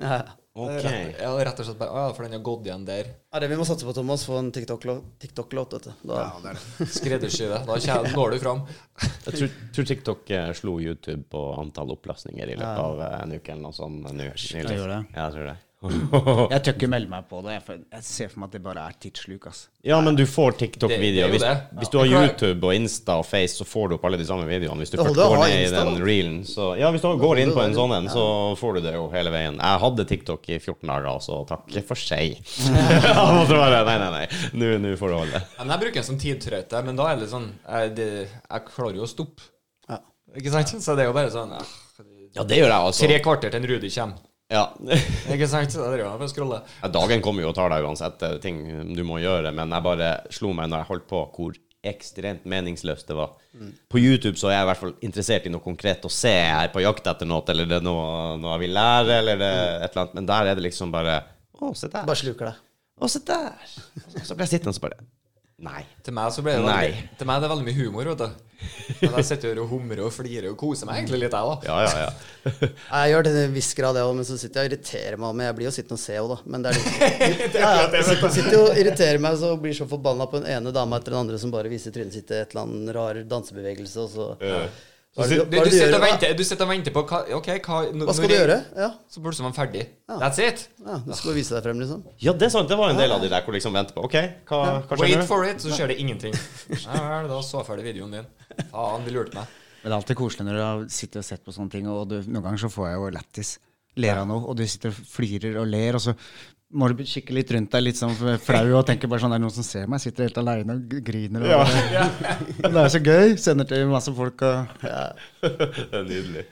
Ja. Ok. Ja, rett og slett bare Å ja, for den har gått igjen der. Ja, det vi må satse på, Thomas. Få en TikTok-låt. TikTok vet du. Da, Ja, det. Da kjæ- når du fram. Jeg tror, tror TikTok eh, slo YouTube på antall opplastninger i løpet av eh, en uke eller noe sånt. nå nylig. det det. Ja, jeg tror det. Jeg tør ikke melde meg på det. Jeg, ser for meg at det bare er tidsluk. Altså. Ja, men du får TikTok-videoer. er Hvis, hvis du har YouTube og Insta og Face, så får du opp alle de samme videoene. Hvis du først går ned i den reelen, så Ja, hvis du går inn på en sånn en, så får du det jo hele veien. Jeg hadde TikTok i 14 dager, så takk for seg. Nei, nei, nei. Nå nå får du holde. Men jeg bruker den som tidtrøyte, men da er det sånn jeg, det, jeg klarer jo å stoppe. Ikke sant? Så det er jo bare sånn eh, Ja, det gjør jeg, altså. Tre kvarter til en Rudi kommer. Ja. Ikke sant? Scroller. Ja, Dagen kommer jo og tar deg uansett. Er ting du må gjøre. Men jeg bare slo meg når jeg holdt på, hvor ekstremt meningsløst det var. På YouTube så er jeg i hvert fall interessert i noe konkret å se. Jeg er på jakt etter noe, eller det er noe, noe jeg vil lære, eller det er et eller annet. Men der er det liksom bare Å, se der. Bare sluker det. Å, se der. Så blir jeg sittende og så bare Nei. Til meg så ble det veldig, til meg er det veldig mye humor, vet du. Men jeg sitter jo og humrer og flirer og koser meg egentlig litt, jeg, da. Ja, ja, ja. Jeg gjør det til en viss grad, jeg òg, men så sitter jeg og irriterer meg. Men jeg blir jo sittende og se òg, da. Men det er litt ja, ja, jeg sitter, og irriterer meg så blir så forbanna på den ene dama etter den andre som bare viser trynet sitt i et eller annet rar dansebevegelse, og så Hva Du, er du, sitter og venter, du sitter og venter på hva, okay, hva nå- Hva skal du gjøre? Ja, Så burde man ferdig. That's it. ja Du skal vise deg frem, liksom. Ja, det er sant. Det var en del av de der hvor liksom venter på OK, hva, hva skjer Wait for it, så skjer det ingenting. Nei vel, da så jeg ferdig videoen din. Faen, de lurte meg. Men det er alltid koselig når du har sittet og sett på sånne ting, og du, noen ganger så får jeg jo lættis. Ler av noe, og du sitter og flirer og ler, og så må du kikke litt rundt deg, litt sånn flau, og tenke bare sånn, er det noen som ser meg? Jeg sitter helt aleine og griner. Og det er så gøy. Sender til masse folk og Det er nydelig.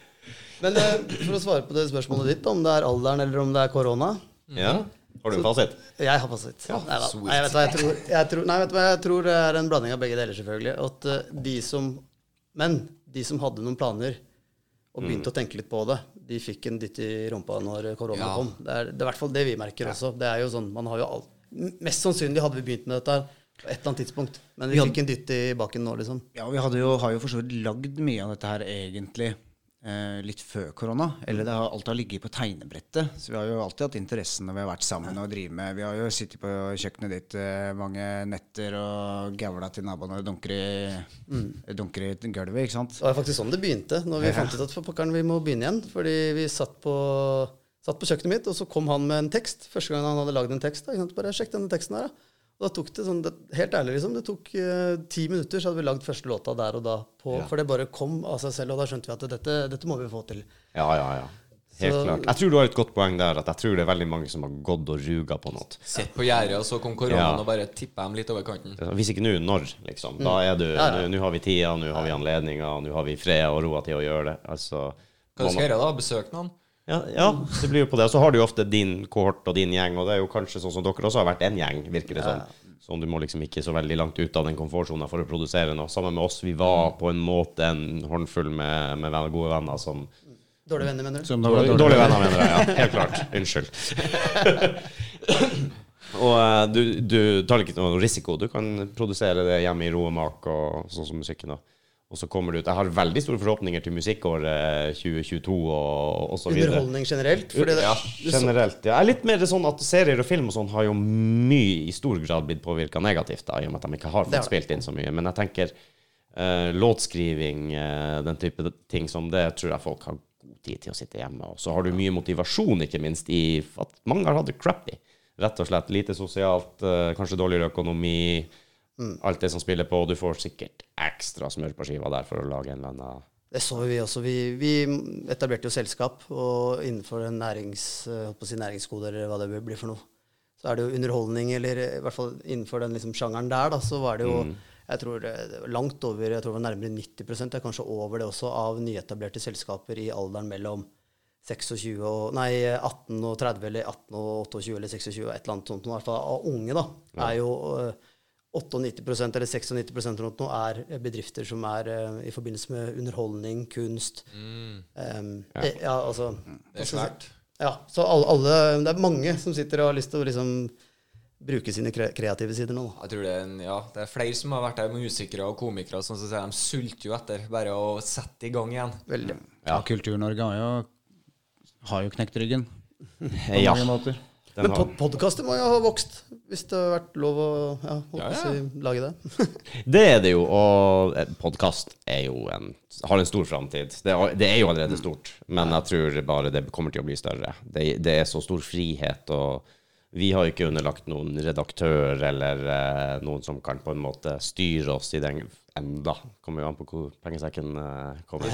Men eh, for å svare på det spørsmålet ditt, om det er alderen eller om det er korona Ja? Har du en fasit? Jeg har fasit. Ja, nei, nei, vet du hva jeg tror? Jeg tror, nei, vet du jeg tror det er en blanding av begge deler, selvfølgelig. At eh, de som Men de som hadde noen planer og begynte å tenke litt på det, de fikk en dytt i rumpa når korona Ja. kom. Det er, det er i hvert fall det vi merker også. Det er jo sånn, man har jo alt, Mest sannsynlig hadde vi begynt med dette her på et eller annet tidspunkt, men vi Vi hadde- fikk en dytt i baken nå, liksom. Ja, vi jo, har jo for så vidt lagd mye av dette her egentlig litt før korona. Eller det har har ligget på tegnebrettet. Så vi har jo alltid hatt interessen når vi har vært sammen og driver med Vi har jo sittet på kjøkkenet ditt eh, mange netter og gavla til naboene og dunker i, dunker i gulvet, ikke sant? Det var faktisk sånn det begynte, når vi fant ut at for pokkeren, vi må begynne igjen. Fordi vi satt på, satt på kjøkkenet mitt, og så kom han med en tekst. Første gang han hadde lagd en tekst. Da? Bare sjekk denne teksten her, da. Og da tok det sånn, det, helt ærlig liksom, det tok uh, ti minutter, så hadde vi lagd første låta der og da. På, For det bare kom av seg selv, og da skjønte vi at dette, dette må vi få til. Ja, ja, ja. Helt Så- klart. Jeg tror du har et godt poeng der, at jeg tror det er veldig mange som har gått og ruga på noe. Sett på gjerdet, og så kom koronaen Ja. og bare tippa dem litt over kanten. Hvis ikke nå, når? liksom? Da er du Mm. Ja, ja. Nå nå har vi tida, nå har vi anledninga, nå har vi fred og roa til å gjøre det. Altså Hva skal du man- gjøre da? Besøke noen? Ja, ja, det blir jo på det. Og så har du jo ofte din kohort og din gjeng, og det er jo kanskje sånn som dere også har vært en gjeng, virker det som. Så du må liksom ikke så veldig langt ut av den komfortsona for å produsere noe. Sammen med oss, vi var på en måte en håndfull med, med venner, gode venner som Dårlige venner, mener du? Som dårlige, Dårlige, dårlige venner, mener jeg. Ja, helt klart. Unnskyld. og eh, du, du tar ikke noe risiko. Du kan produsere det hjemme i ro og mak, og sånn som musikken. da. Og så kommer det ut Jeg har veldig store forhåpninger til musikkåret 2022 og, så videre. Underholdning generelt. Ja, generelt. Ja. Jeg er litt mer sånn at serier og film og sånn har jo mye i stor grad blitt påvirka negativt, da, i og med at de ikke har fått spilt inn så mye. Men jeg tenker uh, låtskriving, uh, den type ting som det, tror jeg folk har god tid til å sitte hjemme. Og så har du mye motivasjon, ikke minst, i at mange har hatt det crappy. Rett og slett lite sosialt, uh, kanskje dårligere økonomi. Alt det som spiller på. og Du får sikkert ekstra smør på skiva der for å lage en eller annen Det så vi også. Vi, vi etablerte jo selskap, og innenfor en nærings, eh, si næringskode, eller hva det blir for noe, så er det jo underholdning, eller i hvert fall innenfor den liksom sjangeren der, da, så var det jo jeg tror det langt over, jeg tror det var nærmere 90 det er kanskje over det også, av nyetablerte selskaper i alderen mellom 26 og, nei, 18 og 30, eller 18 og 28 eller 26, og et eller annet sånt, i hvert fall av unge, da, er jo eh, 98% eller 96 rundt nå er bedrifter som er uh, i forbindelse med underholdning, kunst Em, det, ja, altså Det er svært. Ja, så alle, alle Det er mange som sitter og har lyst til å liksom bruke sine kre kreative sider nå. Jeg tror det er, en, ja, det er flere som har vært der, musikere og komikere. Sånn som sier, De sulter jo etter bare å sette i gang igjen. Veldig. Ja, Kultur-Norge har har jo knekt ryggen på Ja. mange måter. Den Men pod podkaster må jo ha vokst, hvis det har vært lov å ja, ja, Ja, si, lage det. Det er det jo, og podkast jo en har en stor framtid. Det, det er jo allerede stort, men jeg tror bare det kommer til å bli større. Det, det er så stor frihet, og vi har jo ikke underlagt noen redaktør eller eh, noen som kan på en måte styre oss i den enda. Kommer jo an på hvor pengesekken eh, kommer.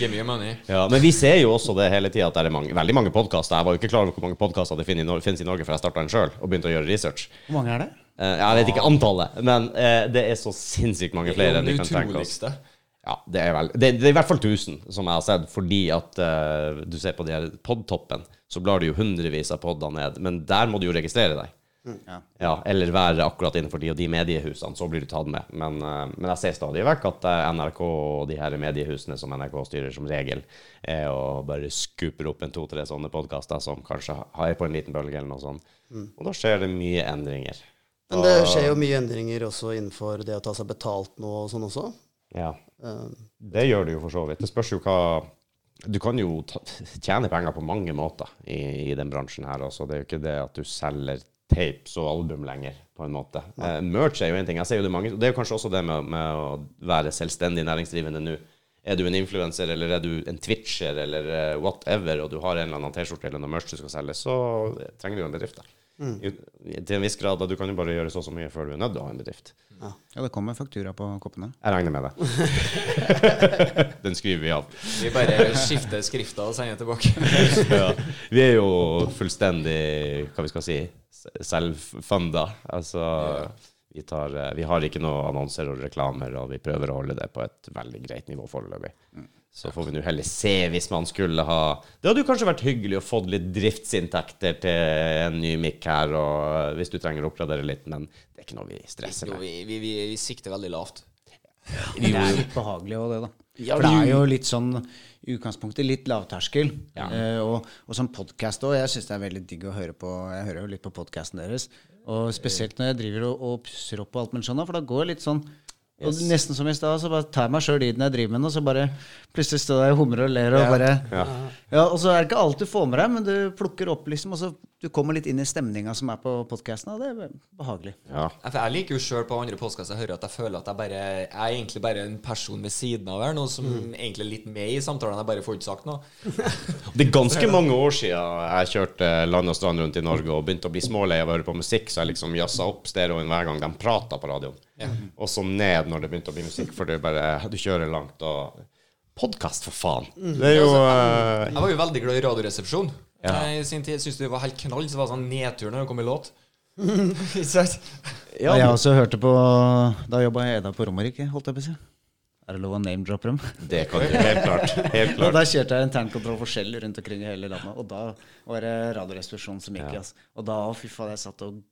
Give me your money. Ja, men vi ser jo også det hele tida, at det er mange, veldig mange podkaster. Jeg var jo ikke klar over hvor mange podkaster det finnes i, Nor finnes i Norge før jeg starta den sjøl og begynte å gjøre research. Hvor mange er det? Eh, jeg vet ikke antallet, men eh, det er så sinnssykt mange flere enn vi kan tenke oss. Ja, det er, vel, det, det er i hvert fall 1000, som jeg har sett, fordi at uh, du ser på de her podtoppen, så blar du jo hundrevis av podder ned, men der må du jo registrere deg. Ja. Ja, eller være akkurat innenfor de og de mediehusene, så blir du tatt med. Men, uh, men jeg ser stadig vekk at eh, NRK og de her mediehusene som NRK styrer som regel, er å bare skuper opp en to-tre sånne podkaster som kanskje har på en liten bølge eller noe sånt. Og da skjer det mye endringer. men det skjer jo mye endringer også innenfor det å ta seg betalt nå og sånn også. Ja. Eh, Det gjør du jo for så vidt. Det spørs jo hva Du kan jo tjene penger på mange måter i, i den bransjen her. Også. Det er jo ikke det at du selger tapes og album lenger, på en måte. Ja. merch er jo en ting. Jeg ser jo det mange Det er jo kanskje også det med, med å være selvstendig næringsdrivende nå. Er du en influenser, eller er du en twitcher, eller eh, whatever, og du har en eller annen T-skjorte eller noe merch du skal selge, så trenger du jo en bedrift. I, til en viss grad. da Du kan jo bare gjøre så og så mye før du er nødt til å ha en bedrift. Ja, det kommer faktura på koppene. Jeg regner med det. Den skriver vi av. Vi bare skifter skrifta og sender tilbake. ja. Vi er jo fullstendig, hva vi skal si, selvfunda. Altså, vi, tar, eh, vi har ikke noe annonser og reklamer, og vi prøver å holde det på et veldig greit nivå foreløpig. Så får vi nå heller se hvis man skulle ha Det hadde jo kanskje vært hyggelig å få litt driftsinntekter til en ny mic her, og hvis du trenger å oppgradere litt, men det er ikke noe vi stresser Jo, med. vi, vi, vi, vi sikter veldig lavt. Det er litt behagelig òg, det, da. For det er jo litt sånn i utgangspunktet litt lavterskel. Eh, og, og som podkast òg. Jeg syns det er veldig digg å høre på. Jeg hører jo litt på podkasten deres. Og spesielt når jeg driver og, og pusser opp og alt mulig sånn, da, for da går det litt sånn og Nesten som i stad, så bare tar jeg meg sjøl i den jeg driver med nå og så bare plutselig står jeg og humrer og ler og bare ja. Og så er det ikke alt du får med deg, men du plukker opp, liksom, og så du kommer litt inn i stemninga som er på podkasten, og det er behagelig. Ja. Ja, Jeg liker jo sjøl på andre podkaster jeg hører at jeg føler at jeg bare Jeg er egentlig bare en person ved siden av her, noe som egentlig er litt med i samtalen. Jeg bare får ikke sagt noe. Det er ganske mange år siden jeg kjørte land og strand rundt i Norge og begynte å bli smålei av å høre på musikk, så jeg liksom jazza opp stereoen hver gang de prata på radioen. Og så ned når det begynte å bli musikk, for det er bare Du kjører langt og Podkast, for faen! Det er jo uh... Jeg var jo veldig glad i Radioresepsjon. Jeg i sin tid syntes det var helt knall, så var det sånn nedtur når det kom i låt. ja? Og jeg også hørte på Da jobba jeg Eda på Romerike, holdt jeg på å si. Er det lov å name-droppe dem? Det kan du helt klart. Helt Og klart. da kjørte jeg internkontroll for rundt omkring i hele landet. Og da var det Radioresepsjonen som gikk Ja. Altså. Og da, fy faen, jeg satt og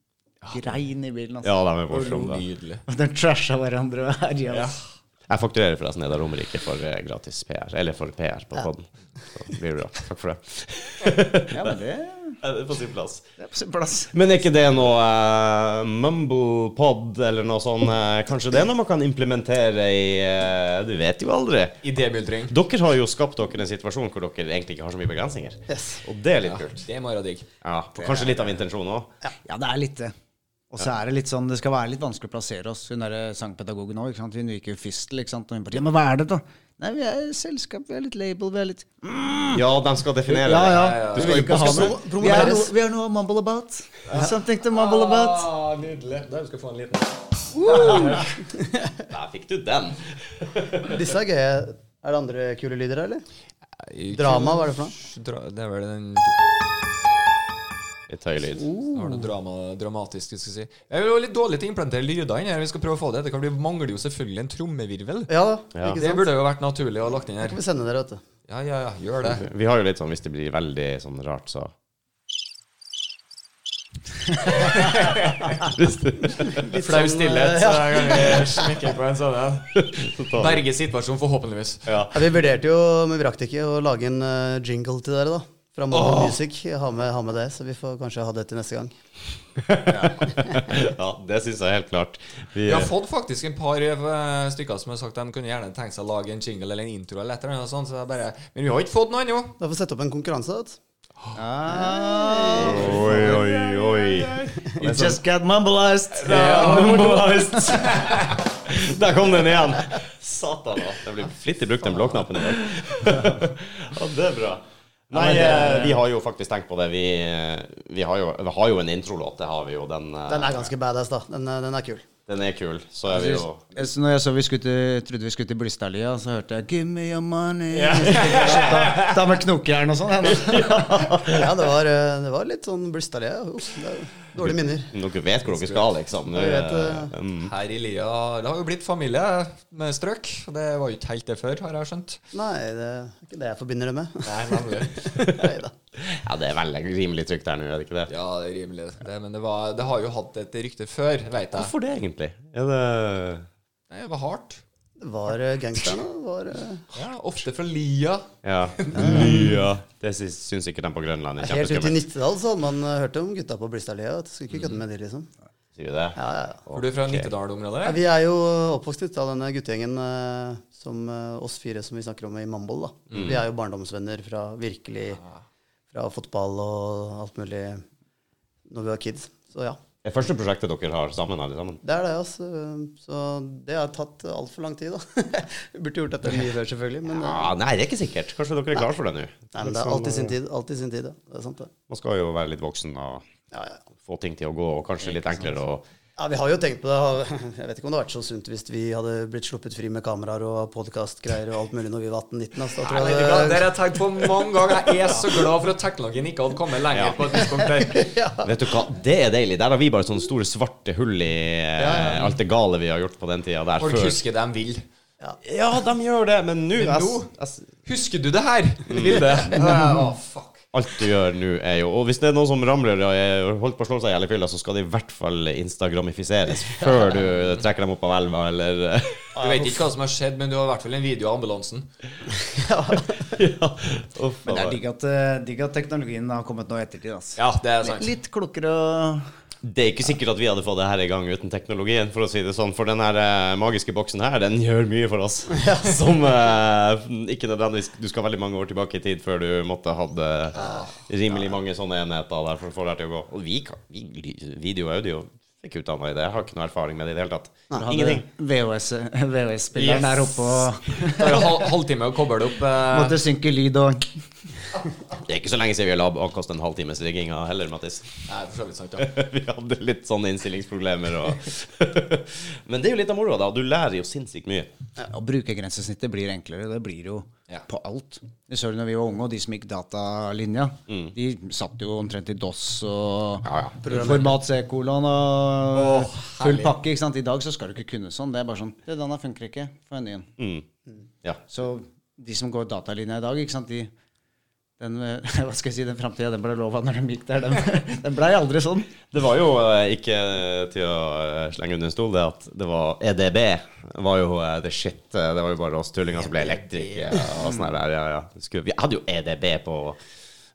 grein i bilen. Altså. Ja, det var morsomt. da. Nydelig. Og de trasha hverandre og herja. Altså. Jeg fakturerer forresten Eda Romerike for eh, gratis PR. Eller for PR på podden. Så blir det bra. Takk for det. Ja, men det, Det er på sin plass. det er på sin plass. Men er ikke det noe uh, mumblepod eller noe sånn Uh, Kanskje det er noe man kan implementere i uh, Du vet jo aldri. Idémyldring. Dere har jo skapt dere en situasjon hvor dere egentlig ikke har så mye begrensninger. Yes. Og det er litt kult. Det er Mara digg. Ja, for Kanskje litt av intensjonen òg. Ja, det er litt det. Og så er det litt sånn, det skal være litt vanskelig å plassere oss. Hun derre sangpedagogen òg. Hun gikk jo fistel. ikke sant? Og hun bare Ja, men hva er det, da? Nei, vi er et selskap, vi er litt label, vi er litt Ja, de skal definere det. Ja, ja. det. Du Vi skal ikke ha noe. Vi er noe, vi er noe å mumble about. Something to mumble about. Ah, nydelig. Da skal vi få en liten Der fikk du den. Disse er gøye. Er det andre kule lyder her, eller? Drama, hva er det for noe? Det er vel den Litt høy lyd. Det var noe drama, dramatisk, skal jeg si. Jeg er litt dårlig til å implantere lyder inn her. Vi skal prøve å få det. Det kan bli, mangler jo selvfølgelig en trommevirvel. Ja Ja. Det burde jo vært naturlig å ha lagt inn her. Kan vi sende dere, vet du. Ja, ja, ja, gjør det. Vi har jo litt sånn hvis det blir veldig sånn rart, så Litt flau stillhet, så jeg kan vi smekke på en sånn en. Berge situasjonen, forhåpentligvis. Ja. Ja, vi vurderte jo, men vi rakk det ikke, å lage en eh, jingle til dere, da. Fra oh. Music. Ha med, ha med det, så vi får kanskje ha det til neste gang. ja, det syns jeg helt klart. Vi, Vi har fått faktisk en par eh, stykker som har sagt de kunne gjerne tenkt seg å lage en jingle eller en intro eller et eller annet sånt, så bare Men vi har ikke fått noe ennå. Da får vi sette opp en konkurranse. Vet. Ah. Oi, oi, oi. You just got mumbleized. Der kom den igjen! Satan, da. Det blir flittig brukt, den blåknappen i dag. ja, det er bra. Nei, eh, vi har jo faktisk tenkt på det. Vi, eh, vi, har, jo, vi har jo en introlåt, det har vi jo. Den, eh, Den er ganske badass, da. Den, den er kul. den er kul. Så er vi jo Så når jeg så vi skulle til, trodde vi skulle til Blystadlia, så hørte jeg 'Give me your money'. Da, da med knokejern og sånn. Ja, det var, det var litt sånn Bristol, Dårlige minner. Dere vet hvor dere skal, liksom. Vet eh, mm. Her i lia Det har jo blitt familie med strøk. Det var jo ikke helt det før, har jeg skjønt. Nei, det er ikke det jeg forbinder det med. Nei. Neida. Ja, det er veldig rimelig trygt der nå, er det ikke det? Ja, det er rimelig. Det, men det, var, det har jo hatt et rykte før, veit jeg. Hvorfor det, egentlig? Er det Nei, det var hardt. Var eh, gangsterne. Var eh, Ja, Ofte fra lia. Ja. lia. Det sy- syns ikke de på Grønland er Helt ut i. Nittedal så hadde man eh, hørt om gutta på Bristol-lia. Skulle ikke kødde med de, liksom. Sier du det? Ja, ja, ja. For du er fra okay. Nittedal-området? Ja, vi er jo oppvokst ut av denne guttegjengen som oss fire som vi snakker om i Mamboll. da. Mm. Vi er jo barndomsvenner fra virkelig Fra fotball og alt mulig når vi var kids. Så ja. Det første prosjektet dere har sammen, alle sammen? Det er det, altså. Så det har tatt altfor lang tid, da. Vi burde gjort dette mye før, selvfølgelig. Men, eh, Ja, nei, det er ikke sikkert. Kanskje dere er klare for det nå? nei, men det er alltid sin tid. Alltid sin tid, ja. Det er sant, det. Man skal jo være litt voksen og Ja, ja. få ting til å gå, og kanskje litt enklere å Ja, Vi har jo tenkt på det. Jeg vet ikke om det hadde vært så sunt hvis vi hadde blitt sluppet fri med kameraer og podkastgreier og alt mulig når vi var 18-19. Altså, Nei, det- Det har jeg tenkt på mange ganger. Jeg er så glad for at teknologien ikke hadde kommet lenger Ja. på et tidspunkt der. Vet du hva, det er deilig. Der har vi bare sånne store svarte hull i ja, alt det gale vi har gjort på den tida der Folk før. husker det de vil. Ja, de gjør det, men nå Husker du det her? Vilde? Å, fuck. Alt du gjør nå, er jo Og hvis det er noen som ramler og er holdt på å slå seg i hjel i fylla, så skal det i hvert fall instagramifiseres før du trekker dem opp av elva, eller Du vet ikke hva som har skjedd, men du har i hvert fall en video av ambulansen. Ja. Uff, Men det er digg at, eh, digg at teknologien har kommet nå i ettertid. Altså. Ja, det er sant. Litt klokere og Det er ikke sikkert at vi hadde fått det her i gang uten teknologien, for å si det sånn. For den her eh, magiske boksen her, den gjør mye for oss. Som eh, ikke nødvendigvis Du skal veldig mange år tilbake i tid før du måtte hatt eh, rimelig mange sånne enheter der for å få det her til å gå. Og vi kan vi, Video og audio fikk utdanna i det. Jeg har ikke noe erfaring med det i det hele tatt. Ingenting. VHS-spilleren VHS Yes. der oppe og tar en hal halvtime å koble det opp. eh, måtte synke lyd og Det er ikke så lenge siden vi har avkast en halvtimes rigginga heller, Mattis. Nei, for så vidt sant, ja. vi hadde litt sånne innstillingsproblemer og Men det er jo litt av moroa, da. Du lærer jo sinnssykt mye. Å bruke grensesnittet blir enklere. Det blir jo Ja. på alt. Vi så det når vi var unge, og de som gikk datalinja, de satt jo omtrent i DOS og Ja, ja. format C-kolon og full pakke. ikke sant? I dag så skal du ikke kunne sånn. Det er bare sånn Det denne funker ikke. Få en ny en. Mm. Ja. Så de som går datalinja i dag, ikke sant, de den, eh, hva skal jeg si, den framtida den ble lova når de gikk der, den, den blei aldri sånn. Det var jo eh, ikke til å eh, slenge under en stol, det at det var EDB. var jo eh, the shit. Eh, Det var jo bare oss tullinger som ble elektrikere og sånn der. Ja, ja. Vi hadde jo EDB på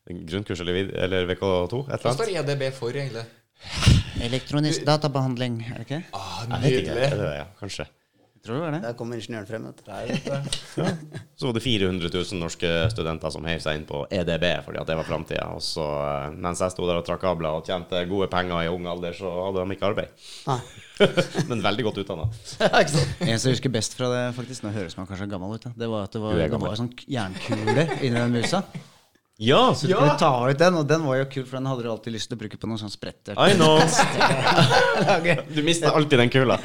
grunnkurs eller, eller VK2, et Hva står. EDB for, egentlig? Elektronisk databehandling, er det ikke? Ah, Jeg vet ikke. Nydelig. det det, ja, kanskje. Tror det var det. Der kom ingeniøren frem. Vet du. Så var det 400 000 norske studenter som heiv seg inn på EDB fordi at det var framtida. Og så, eh, mens jeg sto der og trakk kabler og tjente gode penger i ung alder, så hadde de ikke arbeid. Nei. Men veldig godt utdanna. Ja? En som husker best fra det, faktisk, nå høres man kanskje gammel ut, da. det var at det var, det var en sånn jernkule inni den musa. Ja! Så du kunne ta ut den, og den var jo kul, for den hadde du alltid lyst til å bruke på noe sånn sprettert. I know. Du mister alltid den kula.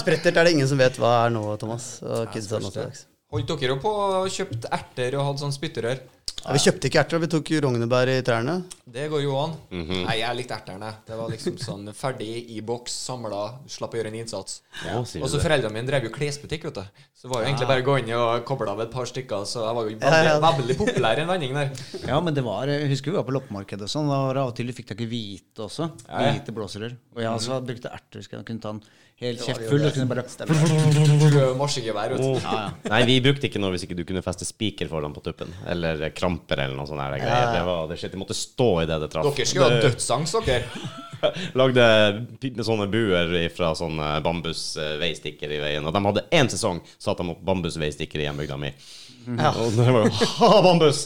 Sprettert er det ingen som vet hva er nå, Thomas. Og ja. Holdt dere jo på og kjøpt erter og hadde sånn spytterør? Ja, vi kjøpte ikke erter, vi tok rognebær i trærne. Det går jo an. Nei, jeg likte erterne. Det var liksom sånn ferdig i boks, samla, slapp å gjøre en innsats. Ja, Og så foreldrene mine drev jo klesbutikk, vet du. Så det var jo egentlig bare å gå inn og koble av et par stykker, så jeg var jo Ja, ja. veldig, veldig populær i en vending der. Ja, men det var Jeg husker vi var på loppemarkedet og sånn. Da var det av og til du fikk tak i hvite også. Ja, ja. Hvite blåserør. Og jeg også brukte erter. Skal jeg kunne ta den helt kjeftfull. Og kunne bare Marsjegevær, vet du. Nei, vi brukte ikke noe hvis ikke du kunne feste spiker foran på tuppen. Eller kramper eller noe sånt. greier. Det var det shit. De måtte stå i det det traff. Dere skulle ha dødsangst, dere. Lagde sånne buer fra sånne bambusveistikker i veien. Og de hadde én sesong satt de opp bambusveistikker i hjembygda mi. Og det var jo ha, bambus!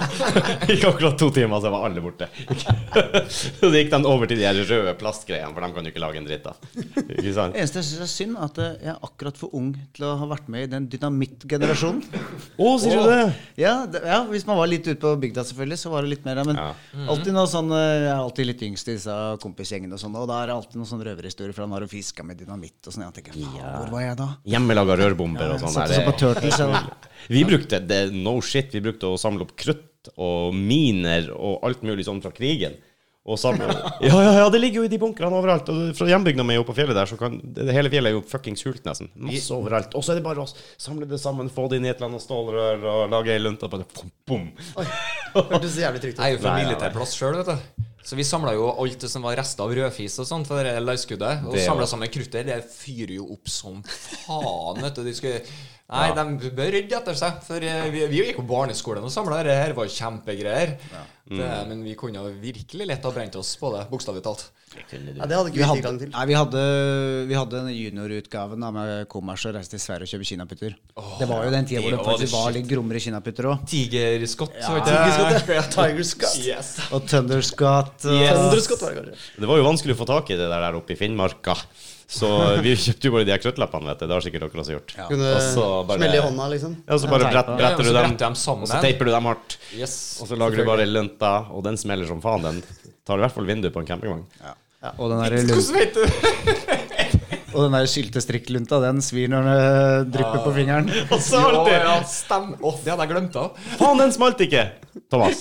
Gikk akkurat to timer, så var alle borte. Så gikk de over til de her røde plastgreiene, for de kan du ikke lage en dritt av. Ikke sant? Det eneste jeg syns er synd, at jeg er akkurat for ung til å ha vært med i den dynamittgenerasjonen. Å, sier du det? Ja, det, ja, hvis man var litt ute på bygda, selvfølgelig, så var det litt mer. Men Ja. alltid noe sånn eh, Jeg er alltid litt yngst i disse kompisgjengene, og sånn, og da er det alltid noen sånne røverhistorie, for han har jo fiska med dynamitt og sånn. Jeg tenker, faen, hvor var jeg da? Hjemmelaga rørbomber og sånn. Satte der. seg på Turtles. Vi brukte det, no shit, vi brukte å samle opp krutt og miner og alt mulig sånn fra krigen. Og samle, ja, ja, ja, det ligger jo i de bunkrene overalt. Og fra hjembygda mi oppe på fjellet der, så kan det, det hele fjellet er jo fuckings hult nesten. Masse overalt. Og så er det bare å samle det sammen, få det inn i et eller annet stålrør og lage ei lunte bom, bom. Hørtes jævlig trygt ut. Jeg er jo fra militærplass sjøl, vet du. Så vi samla jo alt det som var rester av rødfis og sånt, for det løsskuddet. Og Det samla sammen kruttet. Det fyrer jo opp som faen, vet du. De skulle Nei, de bør rydde etter seg. For eh, vi, vi gikk på barneskolen og samla det her. var kjempegreier. Det, men vi kunne virkelig lett ha brent oss på det, bokstavelig talt. Ja, det hadde ikke Vi hadde, til. nei, vi hadde, vi hadde den juniorutgaven med kommers og reiste til Sverige og kjøpe kinaputter. det var jo den tida hvor det faktisk var litt grommere kinaputter òg. Tigerskott. Ja, du. Tiger Scott. Yes. Og Thunderscott. Yes. Thunderskott var det kanskje. Det var jo vanskelig å få tak i det der oppe i Finnmarka. Så vi kjøpte jo bare de her kruttlappene, vet du. Det har sikkert dere også gjort. Kunne så bare- smelle i hånda, liksom. Ja, så bare brett, bretter du dem, dem sammen. og så teiper du dem hardt. Yes. Og så lager du bare lunta, og den smeller som faen. Den tar i hvert fall vinduet på en campingvogn. og den der, Hvordan vet du? og den der syltestrikklunta, den svir når den drypper drypper på fingeren. Og så Ja, alltid ja, stem. Oh, det hadde jeg glemt av. Faen, den smalt ikke! Thomas.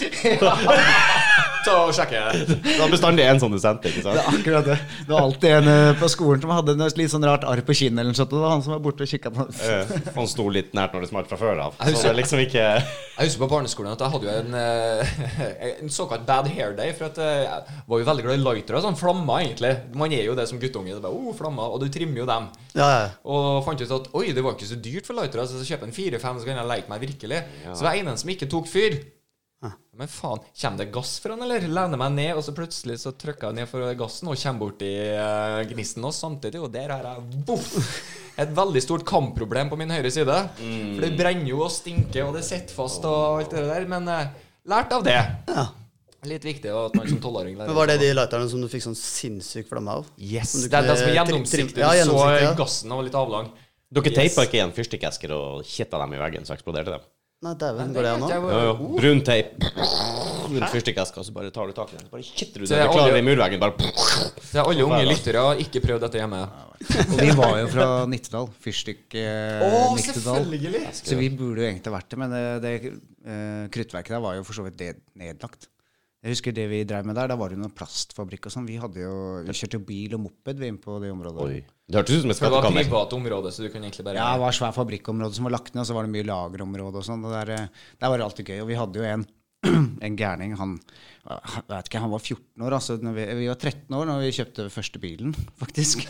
Ta og sjekke. Det var bestandig en sånn du sendte, ikke Det sant? er akkurat det. Det var alltid en eh, på skolen som hadde noe litt sånn rart arr på kinnet eller noe sånt. og Det var han som var borte og kikka på oss. Eh, Han sto litt nært når det smalt fra før av. Jeg Så det liksom ikke Jeg husker på barneskolen at jeg hadde jo en, eh, en såkalt bad hair day. For at eh, jeg var jo veldig glad i lightere. Sånn flammer, egentlig. Man er jo det som guttunge. Det bare, oh, flammer, Og du trimmer jo dem. Ja, ja. Og fant ut at oi, det var ikke så dyrt for lightere, så jeg kjøper en fire-fem, så kan jeg leke meg virkelig. Så var jeg en som ikke tok fyr. Men faen, kommer det gass fra den, eller? Lener meg ned, og så plutselig så trykker jeg ned for gassen og kommer borti uh, gnisten også samtidig, og der har jeg boff, et veldig stort kampproblem på min høyre side. For det brenner jo og stinker, og det sitter fast og alt det der. Men uh, lært av det. Ja. Litt viktig at man som tolvåring lærer Men Var det de lighterne som du fikk sånn sinnssyk flamme av? Yes, Som det er det som er gjennomsiktig. Du Ja, gjennomsiktig, så ja. gassen og litt avlang. Dere teipa ikke igjen fyrstikkesker og kitta dem i veggen, så eksploderte de? Nei, dæven, går det an nå? Jo, jo. Brun teip rundt fyrstikkeska, så bare tar du tak i den. Så bare kitter du Så den. jeg aldri- i murveggen, bare Så er alle unge lyttere ikke prøvd dette hjemme. Og vi var jo fra Nittedal. Fyrstikk eh, Å, Nittedal. Så vi burde jo egentlig vært det, men det, det eh, kruttverket der var jo for så vidt nedlagt. Jeg husker det vi drev med der, da var det noen plastfabrikk og sånn. Vi, hadde jo, vi kjørte bil og moped vi inn på det området. Oi. Det hørtes ut som et skattekammer. det var privat område, så du kunne egentlig bare Ja, det var svært fabrikkområde som var lagt ned, og så var det mye lagerområde og sånn. Der, eh, der var det alltid gøy. Og vi hadde jo en, en gærning, han jeg vet ikke, han var 14 år, altså. Når vi, vi var 13 år når vi kjøpte første bilen, faktisk.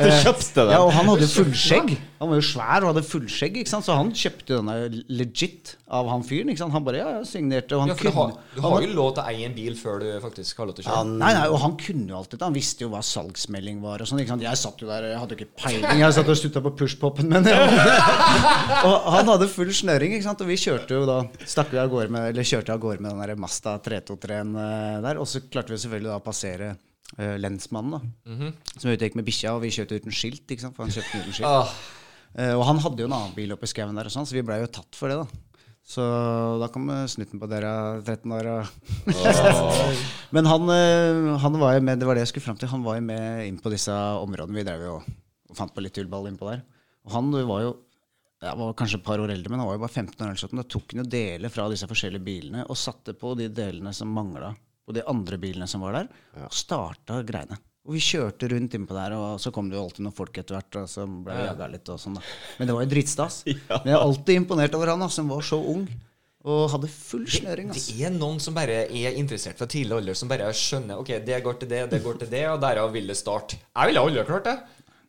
Du kjøpte den? Ja, og han hadde fullskjegg. Han var jo svær og hadde fullskjegg, ikke sant? så han kjøpte denne legit av han fyren. ikke sant? Han bare ja, ja, signerte, og han Ja, kunne... du har, du har jo lov til å eie en bil før du faktisk har lov til å kjøre. Nei, nei, og han kunne jo alt dette. Han visste jo hva salgsmelding var og sånn. ikke sant? Jeg satt jo der, jeg hadde jo ikke peiling. Jeg satt og stutta på pushpopen, men Og han hadde full snøring, ikke sant. Og vi kjørte jo da Stakk vi av gårde med Eller kjørte av gårde med den der Masta 323-en eh, der. Og så klarte vi selvfølgelig da å passere eh, lensmannen, da. Som -hmm. som utgikk med bikkja, og vi kjørte uten skilt, ikke sant. For han kjøpte uten skilt. Ah, Eh, og han hadde jo en annen bil oppe i skauen der, og sånn, så vi blei jo tatt for det, da. Så da kom snutten på dere 13 år. Oh. Men han, han var jo med, det var det jeg skulle fram til, han var jo med inn på disse områdene. Vi drev jo og fant på litt tullball innpå der. Og han var jo jeg var kanskje et par år eldre, men han var jo bare 15 år. eller sånt. Da tok han jo deler fra disse forskjellige bilene og satte på de delene som mangla på de andre bilene som var der, og starta greiene. Og vi kjørte rundt innpå der, og så kom det jo alltid noen folk etter hvert og som ble jaga litt og sånn, da. Men det var jo dritstas. Men jeg er alltid imponert over han, som var så ung og hadde full snøring. Altså. det er noen som bare er interessert fra tidlig alder, som bare skjønner Ok, det går til det, det går til det, og derav vil det starte. Jeg ville aldri klart det.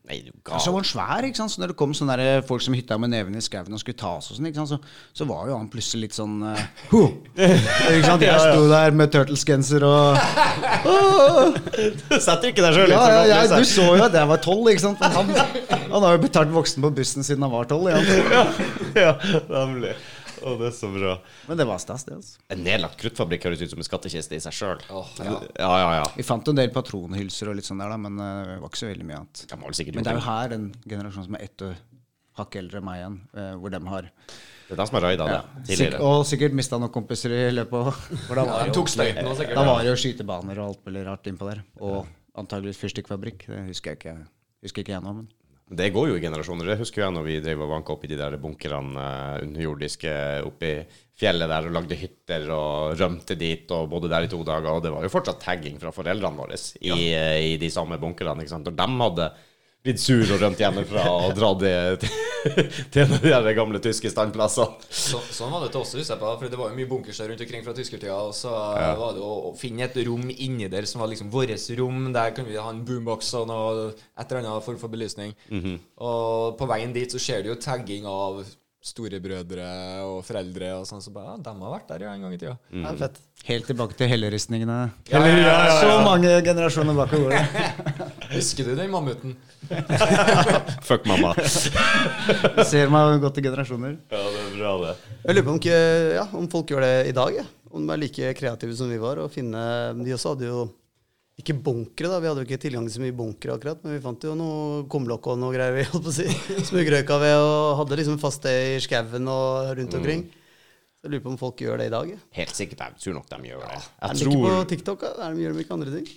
Nei, du Så gal. var han svær, ikke sant? Så når det kom sånne der folk som hytta med neven i skauen og skulle ta oss og sånn, ikke sant? Så, så var jo han plutselig litt sånn uh, «Ho!» Ikke sant? Jeg sto der med Turtles-genser og Setter ikke deg sjøl Ja, ja, ja, du så jo at jeg var tolv, ikke sant? Han, han har jo betalt voksen på bussen siden han var tolv. Ja. Ja, nemlig. Å, det er så bra. Men det var stas, det. altså. En nedlagt kruttfabrikk høres ut som en skattkiste i seg sjøl. Ja. ja, ja, ja. Vi fant en del patronhylser og litt sånn der, da, men eh, det var ikke så veldig mye annet. De har vel sikkert Men det er jo her den generasjonen som er ett og hakk eldre enn meg igjen, eh, hvor de har Det er de som har raida det ja, sikk, tidligere. Og sikkert mista noen kompiser i løpet av For da var, Det jo, tok støyten og sikkert. da var det jo skytebaner og alt mulig rart innpå der. Og antageligvis fyrstikkfabrikk. Det husker jeg ikke, husker ikke jeg nå, men Det går jo i generasjoner. Det husker jeg når vi drev og vanka i de der bunkerne eh, underjordiske oppi fjellet der og lagde hytter og rømte dit og bodde der i to dager. Og det var jo fortsatt tagging fra foreldrene våre i, ja. i de samme bunkerne. ikke sant? Og de hadde blitt sur og rømt hjemmefra og dratt til, til de gamle tyske standplassene. Så, sånn var det til oss, husker jeg på. For det var jo mye bunkers rundt omkring fra tyskertida. Og så var det å, å finne et rom inni der som var liksom vårt rom. Der kunne vi ha en boombox og noe, et eller annet form for belysning. Og på veien dit så skjer det jo tagging av storebrødre og foreldre og sånn. Så bare, ja, de har vært der ja, en gang i tida. Det er fett. helt tilbake til helleristningene. Ja, ja, ja, ja, Så mange generasjoner bakover. Husker du den mammuten? Fuck mamma. Ser meg godt i generasjoner. Ja, det er bra, det. Jeg lurer på om, ja, om folk gjør det i dag. Ja. Om de er like kreative som vi var. Og finne, de også hadde jo ikke bunkere, da. Vi hadde jo ikke tilgang til så mye bunkere akkurat. Men vi fant jo noe kumlokk og noe greier vi holdt på å si. Smugrøyka ved og hadde liksom fast det i skauen og rundt omkring. Så jeg lurer på om folk gjør det i dag. Helt sikkert. Jeg tror nok de gjør det. Er de tror... ikke på TikTok? Da? Er de, gjør de ikke andre ting?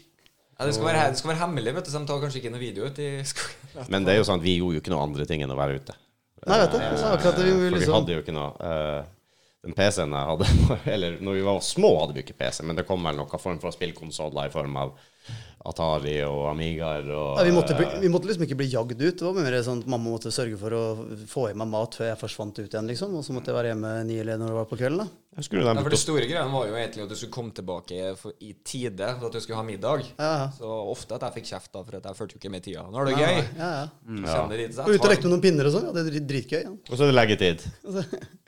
Ja, det, skal være, det skal være hemmelig, vet du, så de tar kanskje ikke noe video ut i skogen. Men det er jo sånn at vi gjorde jo ikke noe andre ting enn å være ute. Nei, vet du. Det er akkurat det vi For vi liksom hadde jo ikke noe eh, den PC-en jeg hadde Eller når vi var små, hadde vi ikke PC, men det kom vel noen form for spillkonsoller i form av Atari og Amigaer og Ja, vi, måtte bli, vi måtte liksom ikke bli jagd ut. Det var mer sånn at mamma måtte sørge for å få i meg mat før jeg forsvant ut igjen, liksom. Og så måtte jeg være hjemme ni eller når det var på kvelden. da. Ja, for Det store greia var jo egentlig at du skulle komme tilbake for, i tide for at du skulle ha middag. Ja. Så ofte at jeg fikk kjeft da, for at jeg fulgte jo ikke med tida. Nå er det gøy. Ja, ja. Dit, Og ute og lekte med noen pinner og sånn. Ja, det er dritgøy. Ja. Og så er det leggetid.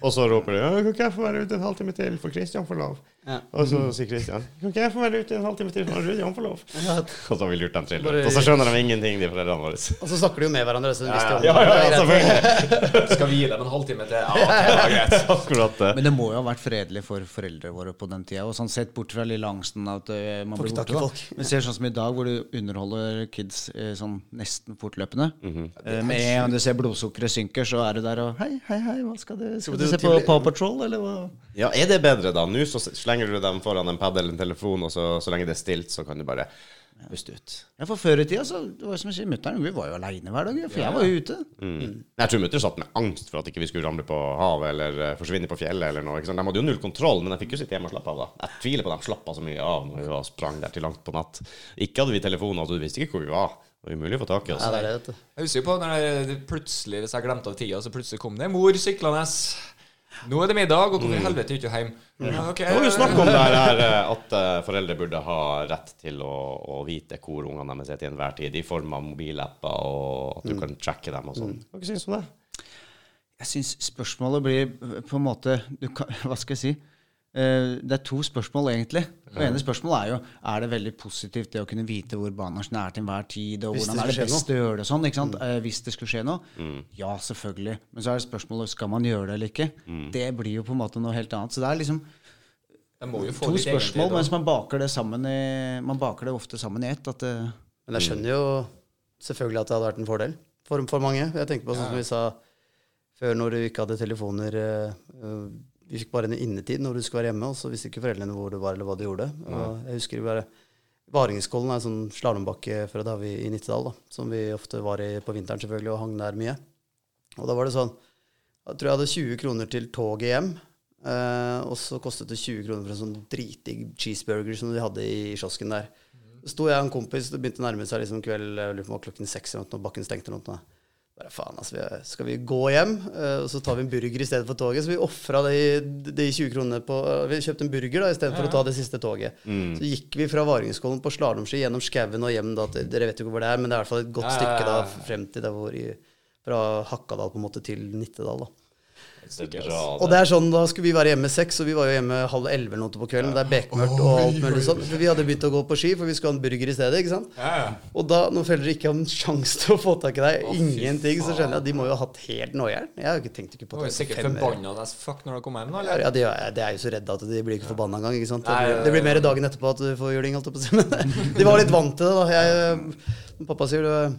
Og så roper du «Ja, 'Kan ikke jeg få være ute en halvtime til, for Kristian får lov?' Ja. Og så sier Kristian 'Kan ikke jeg få være ute en halvtime til, for Rudi får lov?' Ja. Og så har vi lurt dem til. Bare- Og så skjønner de ingenting, de foreldrene våre. Og så snakker de jo med hverandre. Så Ja, ja, ja, Det selvfølgelig. Skal vi gi dem en halvtime til? Ja, ja, greit. Akkurat det. Men det må jo ha vært fredelig for foreldre våre på den tida. Og sånn sett bort fra lille angsten at eh, man blir borte. folk. Men ser sånn som i dag, hvor du underholder kids eh, sånn nesten fortløpende. Mm -hmm. ja, med en gang du ser blodsukkeret synker, så er du der og Hei, hei, hei, hva skal du, skal du se på Paw Patrol, eller hva? Ja, er det bedre da? Nå så slenger du dem foran en pad eller en telefon, og så, så lenge det er stilt, så kan du bare puste ut. Ja, for før i tida, så det var som jeg sier, mutter'n vi var jo aleine hver dag. For jeg var jo ute. Mm. Jeg tror mutter satt med angst for at ikke vi skulle ramle på havet eller eh, forsvinne på fjellet eller noe. Ikke sant? De hadde jo null kontroll, men de fikk jo sitte hjemme og slappe av da. Jeg tviler på at de slappa så mye av når vi var sprang der til langt på natt. Ikke hadde vi telefoner, så du visste ikke hvor vi var. Det var umulig å få tak i oss. Ja, det er det. Jeg husker jo på når det plutselig, hvis jeg glemte av tida, så plutselig kom det mor syklende. Nå er det middag, og hvorfor i helvete er du ikke hjemme? Ja, okay. Det var jo snakk om det her eh, at eh, foreldre burde ha rett til å, å vite hvor ungene deres er til enhver tid, i form av mobilapper, og at du kan tracke dem og sånn. Hva synes du om det? Jeg syns spørsmålet blir eh, på en måte du kan, Hva skal jeg si? Eh, Det er to spørsmål, egentlig. Det ene spørsmålet er jo er det veldig positivt det å kunne vite hvor Banersen er til enhver tid, og hvordan er det best å gjøre det sånn. ikke sant? Eh, Hvis det skulle skje noe. Ja, selvfølgelig. Men så er det spørsmålet skal man gjøre det eller ikke. Det blir jo på en måte noe helt annet. Så det er liksom to spørsmål, mens man baker det sammen i Man baker det ofte sammen i ett. At det, Men jeg skjønner jo selvfølgelig at det hadde vært en fordel for, for mange. Jeg tenker på sånn som vi sa før, når du ikke hadde telefoner eh, Vi fikk bare en innetid når du skulle være hjemme, og så visste ikke foreldrene hvor du var eller hva du gjorde. Og jeg husker bare Varingskollen er en sånn slalåmbakke fra da vi i Nittedal, da, som vi ofte var i på vinteren selvfølgelig, og hang der mye. Og da var det sånn Jeg tror jeg hadde 20 kroner til toget hjem. eh, og så kostet det 20 kroner for en sånn dritdigg cheeseburger som de hadde i kiosken der. Så sto jeg og en kompis, det begynte å nærme seg liksom kveld, klokken seks når bakken stengte. eller noe. Bare faen, altså, vi, skal vi gå hjem, eh, og så tar vi en burger i stedet for toget? Så vi ofra de, de 20 kronene på Vi kjøpte en burger da, i stedet for å ta det siste toget. Så gikk vi fra Varingskollen på slalåmski gjennom skauen og hjem da, til, Dere vet jo hvor det er, men det er i hvert fall et godt Ja, ja, stykke da, frem til der hvor i, fra Hakkadal på en måte til Nittedal. da. Det er Og det er sånn, Da skulle vi være hjemme seks, og vi var jo hjemme halv elleve eller noe på kvelden. Det er bekmørkt og alt mulig sånn. For vi hadde begynt å gå på ski, for vi skulle ha en burger i stedet. ikke sant? Ja, ja. Og da, når foreldre ikke har en sjanse til å få tak i deg, ingenting, så skjønner jeg at de må jo ha hatt helt noieren. Jeg har jo ikke tenkt ikke på det. Du jo sikkert forbanna as fuck når du kommer hjem, da? Ja, Eller? ja, de, er- de er jo så redde at de blir ikke forbanna engang. ikke sant? Det Nei, blir, ja, det blir mer dagen etterpå at du får juling, holdt jeg på å si. Men de var litt vant til det, da. Jeg, pappa sier du er eh,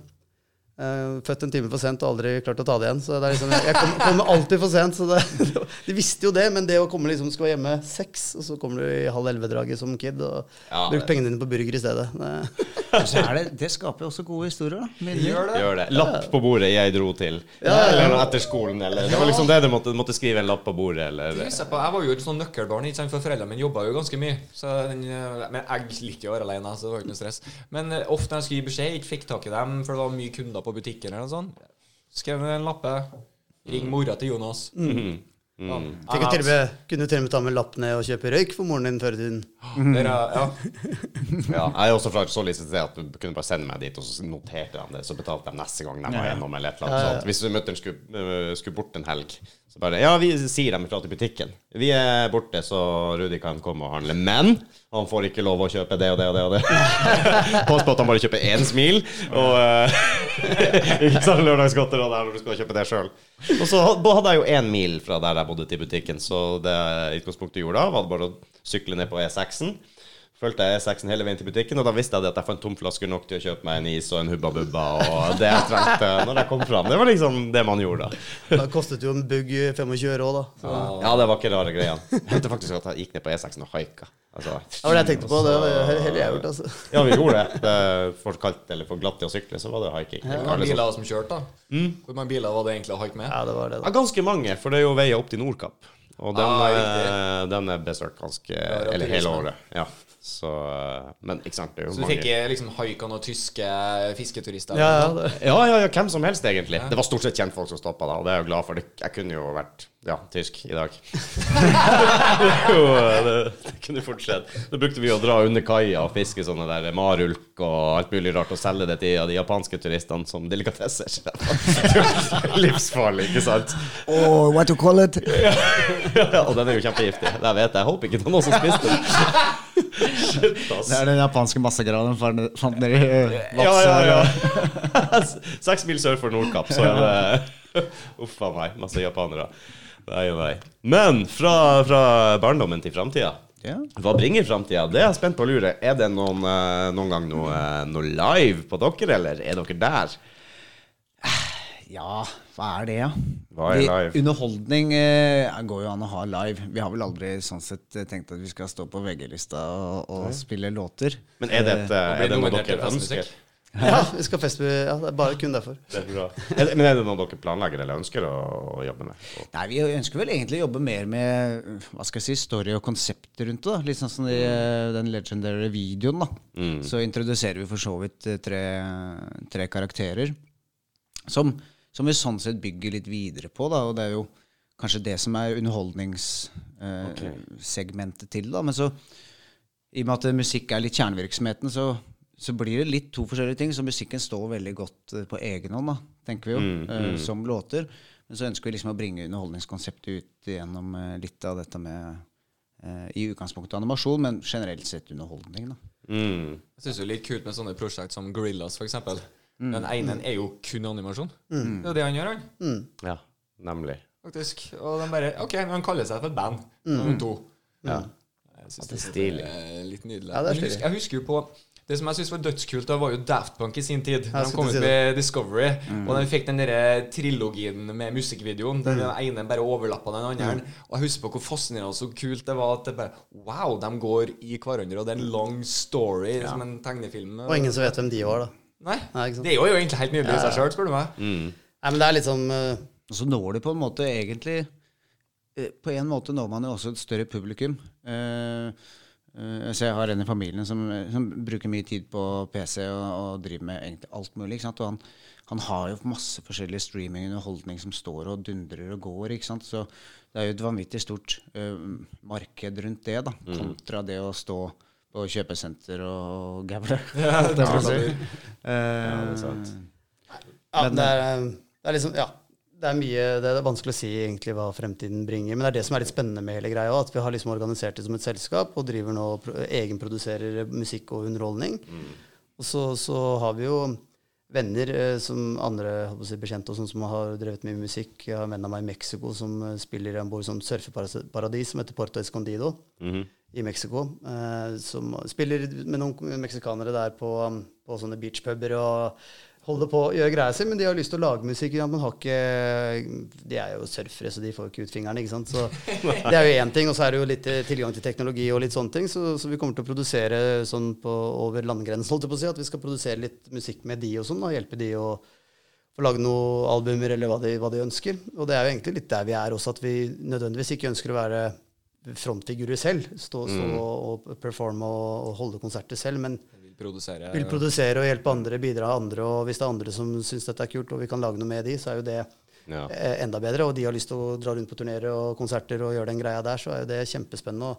født en time for sent og aldri klart å ta det igjen. Så det er liksom, jeg kommer kommer alltid for sent. Så det, de visste jo det, men det å komme liksom skal være hjemme seks, og så kommer du i halv elleve-draget som kid og Ja, bruker det- pengene dine på burger i stedet. Det, er det, det skaper jo også gode historier. da. Gjør det? Gjør det. Lapp på bordet, jeg dro til. Ja, ja, ja. Eller etter skolen, eller Det var liksom det du måtte, måtte skrive en lapp på bordet, eller Jeg på, jeg var jo et sånn nøkkelbarn, ikke sant, for foreldrene mine jobba jo ganske mye. Så den, eh, men jeg likte jo å være alene, så det var ikke noe stress. Men eh, ofte når jeg skulle gi beskjed, ikke fikk tak i dem, for det var mye kunder på butikken eller noe sånt, skrev ned en lappe. Ring mora til Jonas. Mhm. Ja. Tenk jo til og med, kunne til og med ta med lapp ned og kjøpe røyk for moren din før i tiden. Dere, ja. Ja, jeg er også fra så lite sted at du kunne bare sende meg dit, og så noterte de det. Så betalte de neste gang de var gjennom, eller et eller annet sånt. Hvis mutter'n skulle, øh, skulle bort en helg, så bare Ja, vi sier dem ifra til butikken. Vi er borte, så Rudi kan komme og handle. Men han får ikke lov å kjøpe det og det og det. og det Pass på at han bare kjøper én smil, og øh, ikke sant, lørdagsgodter og det når du skal kjøpe det sjøl. Og så hadde jeg jo én mil fra der jeg bodde til butikken, så det jeg i utgangspunktet gjorde da, var det bare å sykle ned på E6-en. Fulgte jeg E6-en hele veien til butikken, og da visste jeg det at jeg fant tomflasker nok til å kjøpe meg en is og en Hubba Bubba og det jeg trengte når jeg kom fram. Det var liksom det man gjorde da. Da kostet jo en bugg 25 øre òg, da. Så. Ja, det var ikke rare greiene. Jeg hendte faktisk at jeg gikk ned på E6-en og haika. Altså, Det var det jeg tenkte på. Det var he- heller jeg gjort, altså. ja, vi gjorde det. det for kaldt eller for glatt til å sykle, så var det hiking. Hvor mange liksom. biler som kjørte, da? Hvor mange biler var det egentlig å haike med? Ja, det var det, Ja, ganske mange, for det er jo veier opp til Nordkapp. Og den, Ah, den er besøkt ganske Ja, Eller hele året. Ja. Så eh, Men ikke sant, det er jo Så du mange fikk liksom haikan og tyske fisketurister? Ja, ja, ja, ja, ja, hvem som helst, egentlig. Det var stort sett kjentfolk som stoppa da, og det er jeg glad for. Jeg kunne jo vært ja, tysk i dag. det, jo, det, det kunne fort skjedd. Da brukte vi å dra under kaia og fiske sånne der marulk og alt mulig rart, og selge det til de japanske turistene som delikatesser. Livsfarlig, ikke sant? Oh, what you call it? Ja, og den er jo kjempegiftig. Det vet jeg. Jeg håper ikke det er noen som spiste den. Shit, ass. Det er den japanske massegraven fant dere i Vadsø? Ja, ja, ja. Seks mil sør for Nordkapp, så er det Uff a meg. Masse japanere. Nei, nei. Men fra, fra barndommen til framtida. Hva bringer framtida? Det er jeg spent på å lure. Er det noen, eh, noen gang noe, eh, noe live på dere, eller er dere der? Ja, hva er det, ja? Hva er Vi- Underholdning eh, går jo an å ha live. Vi har vel aldri sånn sett eh, tenkt at vi skal stå på VG-lista og, og spille låter. Men er, dette, Og er det noe dere ønsker? Ja, vi skal feste ja, Det er bare kun derfor. Det er bra. Men er det noe dere planlegger eller ønsker å, å jobbe med? Nei, Vi ønsker vel egentlig å jobbe mer med hva skal jeg si, story og konsept rundt det. da. Litt sånn som i eh, den legendary videoen. da. Mm. Så introduserer vi for så vidt eh, tre, tre karakterer som, som vi sånn sett bygger litt videre på. da, Og det er jo kanskje det som er underholdningssegmentet til. det. Men så, i og med at musikk er litt kjernevirksomheten, så, så blir det litt to forskjellige ting. Så musikken står veldig godt eh, på egen hånd, da, tenker vi jo, eh, som låter. Men så ønsker vi liksom å bringe underholdningskonseptet ut gjennom eh, litt av dette med eh, i utgangspunktet animasjon, men generelt sett underholdning. da. Mm. Jeg syns det er litt kult med sånne prosjekt som Gorillas, f.eks. Den ene er jo kun animasjon. Det er det han gjør, han. Ja, nemlig. Faktisk. Og de bare OK, men han kaller seg for et band. Mm. To. Ja. Jeg syns Det er stilig. litt nydelig. Ja, det er husk, jeg husker jo på det som jeg synes var dødskult, da var jo Daft Punk i sin tid. Da de kom ut si med Discovery. Og de fikk den der trilogien med musikkvideoen. Den ene bare overlappa den andre. Og jeg husker på hvor fascinerende og så kult det var at det bare Wow, de går i hverandre, og det er en lang story som en tegnefilm. Og ingen som vet hvem de var, da. Nei. Nei. Det er jo egentlig helt nydelig i seg sjøl, spør du meg. Mm. Nei, men det er litt sånn eh, Og så når du på en måte egentlig uh, På en måte når man jo også et større publikum. Uh, eh, så jeg har en i familien som, som bruker mye tid på PC og, og driver med egentlig alt mulig. ikke sant? Og han, han har jo masse forskjellig streaming og underholdning som står og dundrer og går. ikke sant? Så det er jo et vanvittig stort marked rundt det, da, kontra det å stå på kjøpesenter og gavle. holdt jeg på å si. Eh, Ja, det, er, det er liksom Ja. Det er mye Det er vanskelig å si egentlig hva fremtiden bringer. Men det er det som er litt spennende med hele greia. At vi har liksom organisert det som et selskap og driver nå egenproduserer musikk og underholdning. Og så, så har vi jo venner eh, som andre bekjente og sånn som har drevet mye musikk. Jeg har en venn av meg i Mexico som eh, spiller om bord som surfeparadis som heter Porto Escondido i Mexico. Eh, som spiller med noen meksikanere der på, på sånne beachpuber og holder på å gjøre greia si, men de har lyst til å lage musikk. Ja, men har ikke De er jo surfere, så de får jo ikke ut fingrene, ikke sant. Så det er jo én ting. Og så er det jo litt eh, tilgang til teknologi og litt sånne ting. Så, så vi kommer til å produsere sånn på, over landegrensen, holdt jeg på å si. At vi skal produsere litt musikk med de og sånn, og hjelpe de å få lage noen albumer eller hva de, hva de ønsker. Og det er jo egentlig litt der vi er også, at vi nødvendigvis ikke ønsker å være frontfigurer selv. Stå, stå og, og performe og, og holde konserter selv. Men Vil produsere vil produsere og hjelpe andre, bidra andre. Og hvis det er andre som syns dette er kult, og vi kan lage noe med de, så er jo det Ja. eh, enda bedre. Og de har lyst til å dra rundt på turneer og konserter og gjøre den greia der, så er jo det kjempespennende.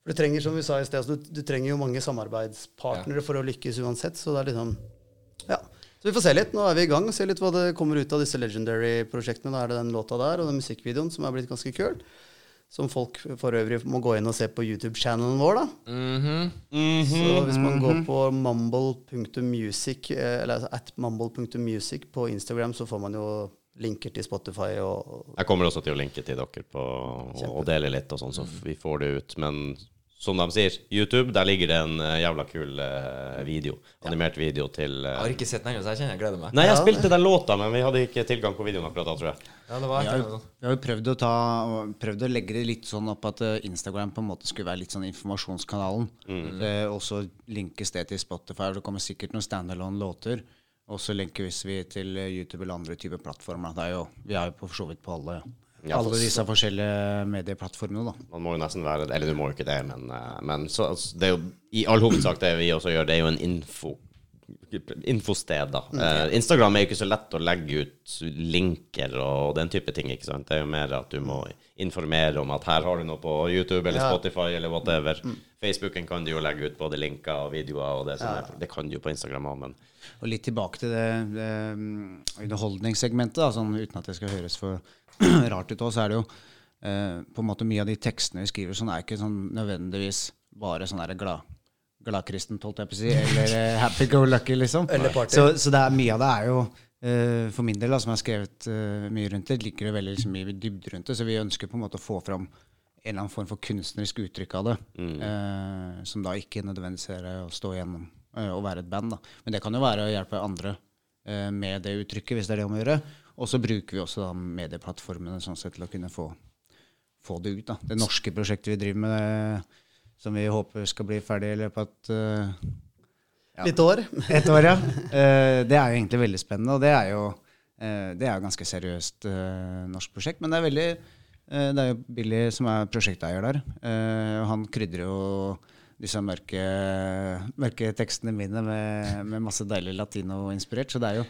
For du trenger, som vi sa i sted, altså, du, du trenger jo mange samarbeidspartnere for å lykkes uansett. Så det er liksom Ja. Så vi får se litt. Nå er vi i gang Se litt hva det kommer ut av disse Legendary-prosjektene. Da er det den låta der og den musikkvideoen som er blitt ganske kul. Som folk for øvrig må gå inn og se på YouTube-channelen vår, da. Mhm. Så hvis man går på mumble.music, eh, eller altså at mumble.music på Instagram, så får man jo linker til Spotify og, og Jeg kommer også til å linke til dere på, og, og dele litt, og sånn, så vi får det ut. Men som de sier, YouTube, der ligger det en eh, jævla kul uh, video. Animert video til Jeg eh, har ikke sett den ennå, så jeg kjenner jeg gleder meg. Nei, jeg Ja, spilte den låta, men vi hadde ikke tilgang på videoen akkurat da, tror jeg. Ja, det var Vi har, jo- vi har jo prøvd å, ta, prøvd å legge det litt sånn opp at Instagram på en måte skulle være litt sånn informasjonskanalen. Eh, og så linkes det til Spotify. Det kommer sikkert noen standalone-låter. Og så linkes vi til YouTube eller andre typer plattformer. Det er jo, vi er jo på for så vidt på alle. Ja, alle disse forskjellige medieplattformene, da. Man må jo nesten være Eller du må jo ikke det, men, eh, men så, altså, det er jo i all hovedsak det vi også gjør, det er jo en info infosted, da. Eh, Instagram er jo ikke så lett å legge ut linker og den type ting, ikke sant. Det er jo mer at du må informere om at her har du noe på YouTube eller Ja. Spotify eller whatever. Facebooken kan du jo legge ut både linker og videoer og det som er Det kan du jo på Instagram òg, men Og litt tilbake til det, det mm, underholdningssegmentet, da, sånn, uten at det skal høres for rart ut òg, så er det jo eh, på en måte mye av de tekstene vi skriver, sånn er ikke sånn nødvendigvis bare sånn der glad gladkristent, holdt jeg på å si, eller eh, happy go lucky, liksom. Så, så er, mye av det er jo eh, for min del, da, som jeg har skrevet eh, mye rundt det, ligger det veldig liksom, mye dybde rundt det. Så vi ønsker på en måte å få fram en eller annen form for kunstnerisk uttrykk av det. Eh, som da ikke nødvendigvis er å stå igjennom eh, og være et band. da. Men det kan jo være å hjelpe andre eh, med det uttrykket, hvis det er det om å gjøre. Og så bruker vi også da medieplattformene sånn sett til å kunne få, få det ut. da. Det norske prosjektet vi driver med, eh, som vi håper skal bli ferdig i løpet av et eh, Ja. Litt år. et år, ja. Eh, det er jo egentlig veldig spennende, og det er jo eh, det er ganske seriøst norsk prosjekt. Men det er veldig Det er jo Billy som er prosjekteier der. han krydrer jo disse mørke, mørke tekstene mine med, med masse deilig latinoinspirert. Så det er jo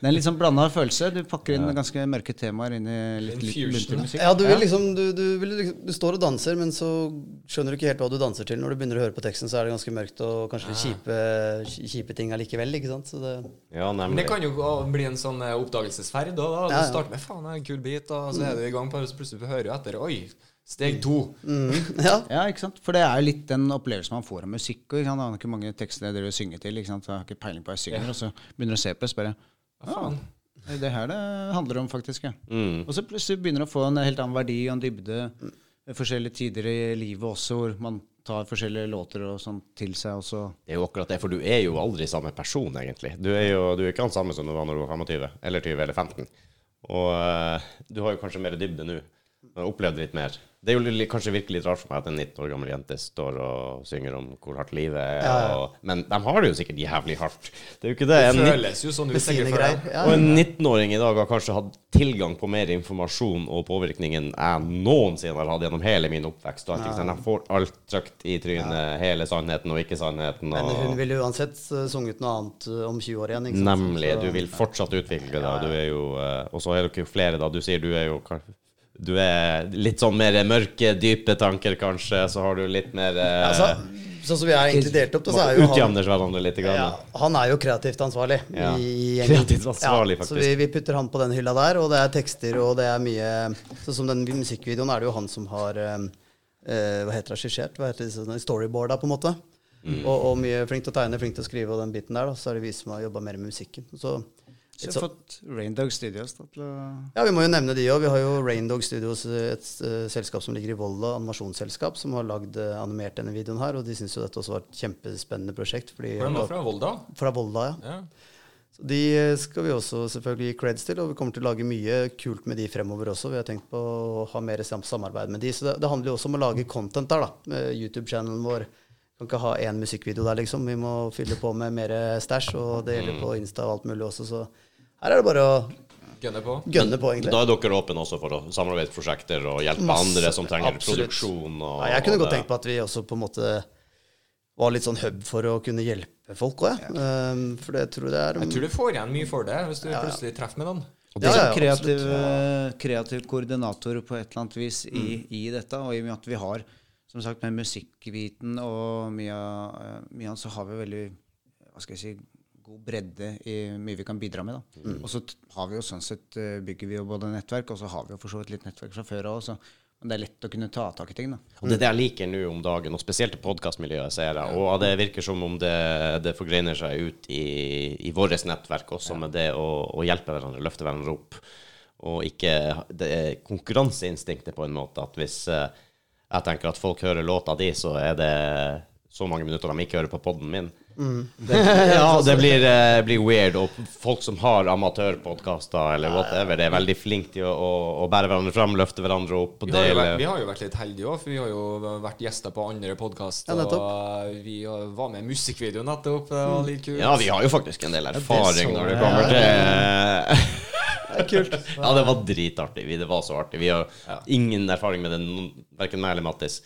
det er en litt sånn blanda følelse. Du pakker inn ganske mørke temaer inn i litt, munter musikk. Ja, du, vil liksom, du, du, vil, liksom- du står og danser, men så skjønner du ikke helt hva du danser til. Når du begynner å høre på teksten, så er det ganske mørkt og kanskje litt kjipe, kjipe ting allikevel. ikke sant? Så det, ja, Men det kan jo bli en sånn eh, oppdagelsesferd. Da, da. Du Ja, ja. starter med 'faen, det er en kul bit', og så er du i gang, plutselig hører du etter. Oi, steg to. ja. Ja, ikke sant? For det er jo litt den opplevelsen man får av musikk. Og, ikke sant? Han har ikke mange tekster jeg driver og synger til. Ikke sant? Så jeg har ikke peiling på hva jeg synger. Og så begynner du å se på det og Hva faen? Ja, det er her det handler om, faktisk. Ja. Mm. Og så plutselig begynner du å få en helt annen verdi og en dybde. Mm. Forskjellige tider i livet også, hvor man tar forskjellige låter og sånn til seg. også. Det er jo akkurat det, for du er jo aldri samme person, egentlig. Du er jo du er ikke han samme som du var når du var 25, eller 20 eller 15. Og eh, du har jo kanskje mer dybde nå. Du har opplevd litt mer. Det er jo kanskje virkelig litt rart for meg at en 19 år gammel jente står og synger om hvor hardt livet er. Og, men de har det jo sikkert jævlig hardt. Det er jo ikke det. Det En, føles jo sånn ut sikkert for deg. Ja, og en 19-åring i dag har kanskje hatt tilgang på mer informasjon og påvirkning enn jeg noensinne har hatt gjennom hele min oppvekst. Og ikke Jeg får alt trykt i trynet, hele sannheten og ikke sannheten. Men Og, hun ville uansett uh, sunget noe annet uh, om 20 år igjen. ikke sant? Nemlig. Du vil fortsatt utvikle deg. Du er jo, eh, og så er dere jo flere, da. Du sier du er jo Du er litt sånn mer mørke, dype tanker, kanskje. Så har du litt mer eh, Altså, sånn som vi er egentlig delt opp, da, så er jo han hverandre litt. Grann. ja, Han er jo kreativt ansvarlig. Ja. Kreativt ansvarlig, ja, Så vi, vi putter han på den hylla der, og det er tekster, og det er mye Sånn som den musikkvideoen er det jo han som har um, eh, Hva heter det, skissert? Hva heter det, storyboarda, på en måte. Mm. Og, og mye flink til å tegne, flink til å skrive, og den biten der. da, Så er det vi som har jobba mer med musikken. Så, Så jeg har så, fått Raindog Studios da, til å ja, Vi må jo nevne de òg. Vi har jo Raindog Studios, et uh, selskap som ligger i Volda, animasjonsselskap, som har lagd uh, animert denne videoen her. Og de syns jo dette også var et kjempespennende prosjekt. Fordi For de var fra Volda. fra Volda, ja. Ja. Så De eh, skal vi også selvfølgelig gi creds til, og vi kommer til å lage mye kult med de fremover også. Vi har tenkt på å ha mer samarbeid med de. Så det, det handler jo også om å lage content der, da. med YouTube-channelen vår. Kan ikke ha én musikkvideo der, liksom. Vi må fylle på med mer stæsj, og det gjelder på Insta og alt mulig også, så her er det bare å Gønne på. gønne på, egentlig. Da er dere åpne også for å samarbeidsprosjekter og hjelpe Masse. andre som trenger Absolutt. produksjon. Og, Nei, jeg kunne og godt tenkt på at vi også på en måte var litt sånn hub for å kunne hjelpe folk òg, jeg. Um, for det tror jeg det er Jeg tror du får igjen mye for det hvis du plutselig treffer med noen. Og det er Ja, ja, sånn kreativ, kreativ koordinator på et eller annet vis i, i dette. Og i og med at vi har som sagt med musikkviten og mye av eh, mye av det, så har vi veldig hva skal jeg si, god bredde i mye vi kan bidra med. da. Og så har vi jo sånn sett eh, bygger vi jo både nettverk, og så har vi jo for så vidt litt nettverk fra før av. Men det er lett å kunne ta tak i ting. da. Og det er det jeg liker nå om dagen, og spesielt i podkastmiljøet, ser jeg. Og det virker som om det, det forgreiner seg ut i, i vårt nettverk også, med det å, å hjelpe hverandre, løfte hverandre opp. Og ikke det er konkurranseinstinktet, på en måte. At hvis eh, jeg tenker at folk hører låta di, så er det så mange minutter de ikke hører på poden min. Det, ja, det blir, eh, blir weird. Og folk som har amatørpodkaster eller whatever, det er veldig flinke til å, å, å bære hverandre fram, løfte hverandre opp. Vi har, jo vært, vi har jo vært litt heldige òg, for vi har jo vært gjester på andre podkaster. Ja, og vi var med i musikkvideo nettopp. Det var litt kult. Ja, vi har jo faktisk en del erfaring så når det kommer til Det er kult. Ja, det var dritartig. Det var så artig. Vi har ingen erfaring med det, verken meg eller Mattis.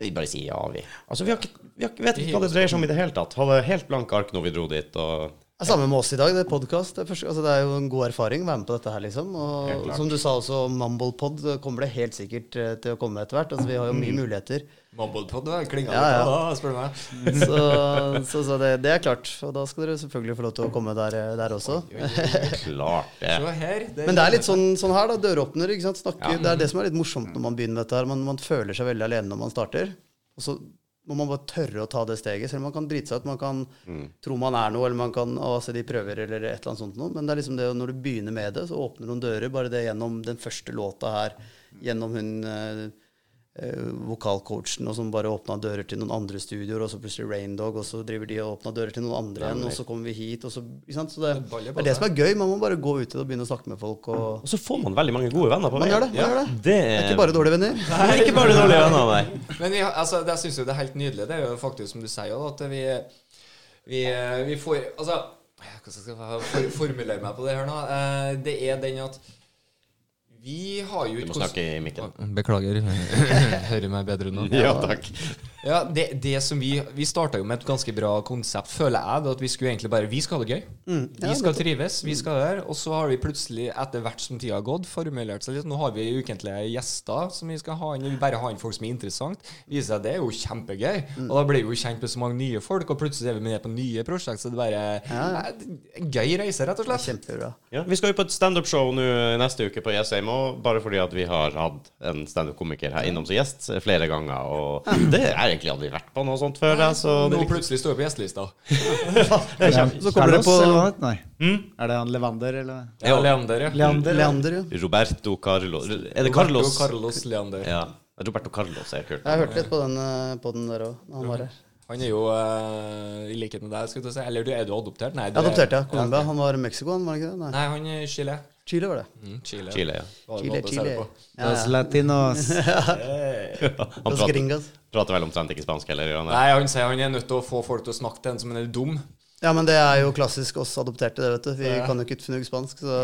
Vi bare sier ja, vi. Altså, vi, har ikke, vi har, ikke- vet ikke hva det dreier seg om i det hele tatt. Hadde helt blanke ark når vi dro dit. Og Det er samme med oss i dag. Det er podkast. Det, altså, det er jo en god erfaring å være med på dette her, liksom. Og som du sa også, Mumblepod kommer det helt sikkert eh, til å komme etter hvert. Altså, vi har jo mye muligheter. Mumblepod klinga Ja, ja. da, spør du meg. Så, så, så det, det er klart. Og da skal dere selvfølgelig få lov til å komme der, eh, der også. klart det. Men det er litt sånn, sånn her, da. Døråpner. ikke sant? Snakke, Det er det som er litt morsomt når man begynner med dette. her. Man, man føler seg veldig alene når man starter. Og så må man bare tørre å ta det steget. Selv om man kan drite seg ut. Man kan tro man er noe, eller man kan å, se de prøver, eller et eller annet sånt noe. Men det er liksom det, når du begynner med det, så åpner noen dører. Bare det gjennom den første låta her, gjennom hun eh, vokalcoachen, og som bare åpna dører til noen andre studioer, og så plutselig Raindog, og så driver de og åpna dører til noen andre igjen, og så kommer vi hit, og så ikke sant? Så det, Det er det som er gøy. Man må bare gå ut til det og begynne å snakke med folk. Og Og så får man veldig mange gode venner på Man gjør det, man gjør det. Det er ikke bare dårlige venner. Nei, ikke bare dårlige venner, nei. Men jeg, har- altså, det syns jo det er helt nydelig. Det er jo faktisk som du sier, at vi, vi, vi får Altså, hvordan skal jeg formulere meg på det her nå? Eh, det er den at vi har jo Du må snakke i mikken. Beklager. Hører meg bedre nå? Ja, takk. Ja, det, det som Vi Vi starta jo med et ganske bra konsept, føler jeg. Da, at vi skulle egentlig bare Vi skal ha det gøy. Mm, ja, vi skal trives. Vi skal der. Og så har vi plutselig, etter hvert som tida har gått, formulert seg litt. Nå har vi ukentlige gjester som vi skal ha inn. Vi bare ha inn folk som er interessant. Viser seg at det er jo kjempegøy. Mm. Og da blir vi jo kjent med så mange nye folk, og plutselig er vi med på nye prosjekt. Så det er bare en gøy reise, rett og slett. Kjempebra. Ja, vi skal jo på et standup-show nå neste uke på Jessheim, bare fordi at vi har hatt en standup-komiker her innom som gjest flere ganger. Og det jeg egentlig aldri vært på noe sånt før. jeg, Så Nå er plutselig står jeg på gjestelista. Så kommer det på Nei. Mm? Er det han Levander, eller? Ja, Leander, ja. Leander? Leander, ja. Roberto Carlos Er det Carlos? Roberto Carlos Leander. Ja. Roberto Carlos er kult. Jeg har hørt litt på den, eh, på den der òg. Han var her. Han er jo uh, i likhet med deg, skulle du si. Eller er du adoptert? Nei, du er- Adoptert, ja. Colombia. Han var i Mexico, han var ikke det? Nei. Nei, han er Chile. Chile var det. Mm, Chile. Chile, ja. Chile, Chile. Ja, Los. Latinos. Han prater, gringas. prater vel omtrent ikke spansk heller. Nei, han sier han er nødt til å få folk til å snakke til en som er dum. Ja, men det er jo klassisk oss adopterte, det, vet du. Vi kan jo ikke fnugg spansk, så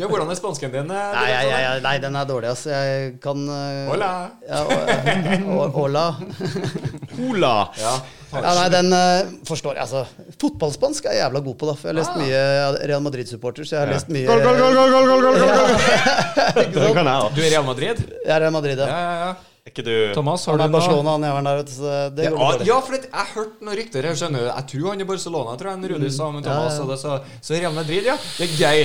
Ja, hvordan er spansken din? eh, Nei, jeg, jeg, nei den er dårlig, altså. Jeg kan eh, Hola. Ja, hola. Cola! Ja. Ja, nei, den eh, forstår jeg. Altså, fotballspansk er jeg jævla god på, da. For jeg har lest mye Real Madrid-supporter, så jeg har lest mye Goal, goal, goal, goal, goal, goal, goal, goal. Du er Real Madrid? Jeg er Real Madrid, Ja, ja. ja, ja. Er ikke du Thomas, har du noe Barcelona, han jævelen der, vet du. Så det Ja, går ja, for det, jeg hørte noen rykter her, skjønner du. Jeg tror han er Barcelona, tror jeg Rudi sa med Thomas. Ja, ja. Så, så Real Madrid, ja. Det er gøy.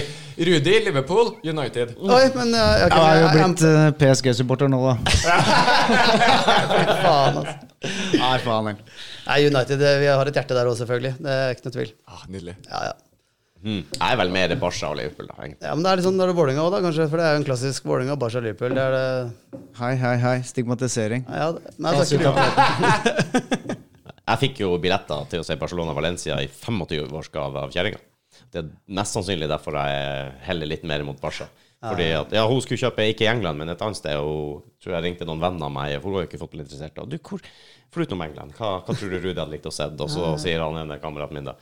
Rudi, Liverpool, United. Oi, men eh, jeg, Jeg er jo blitt uh, PSG-supporter nå, da. Faen, altså. Nei, faen. Nei, United, eh, vi har et hjerte der òg, selvfølgelig. Det er ikke noe tvil. Ah, nydelig. Ja, ja. Mm. Jeg er vel mer Barca og Liverpool, da. egentlig. ja, Men det er litt sånn, Det er Vålerenga òg, da, kanskje. For det er jo en klassisk Vålerenga, Barca, Liverpool. Det er det Hei, hei, hei. Stigmatisering. Ja, det- Nei, det er ikke. Jeg fikk jo billetter til å se Barcelona-Valencia i 25-årsgave av kjerringa. Det er mest sannsynlig derfor jeg heller litt mer mot Barca. Fordi at, ja, Hun skulle kjøpe ikke i England, men et annet sted. Og hun tror jeg ringte noen venner av meg, for hun var jo ikke fotballinteressert. Og du, hvor, Foruten England, hva, hva tror du Rudi hadde likt å se? Og så sier han ene kameraten min da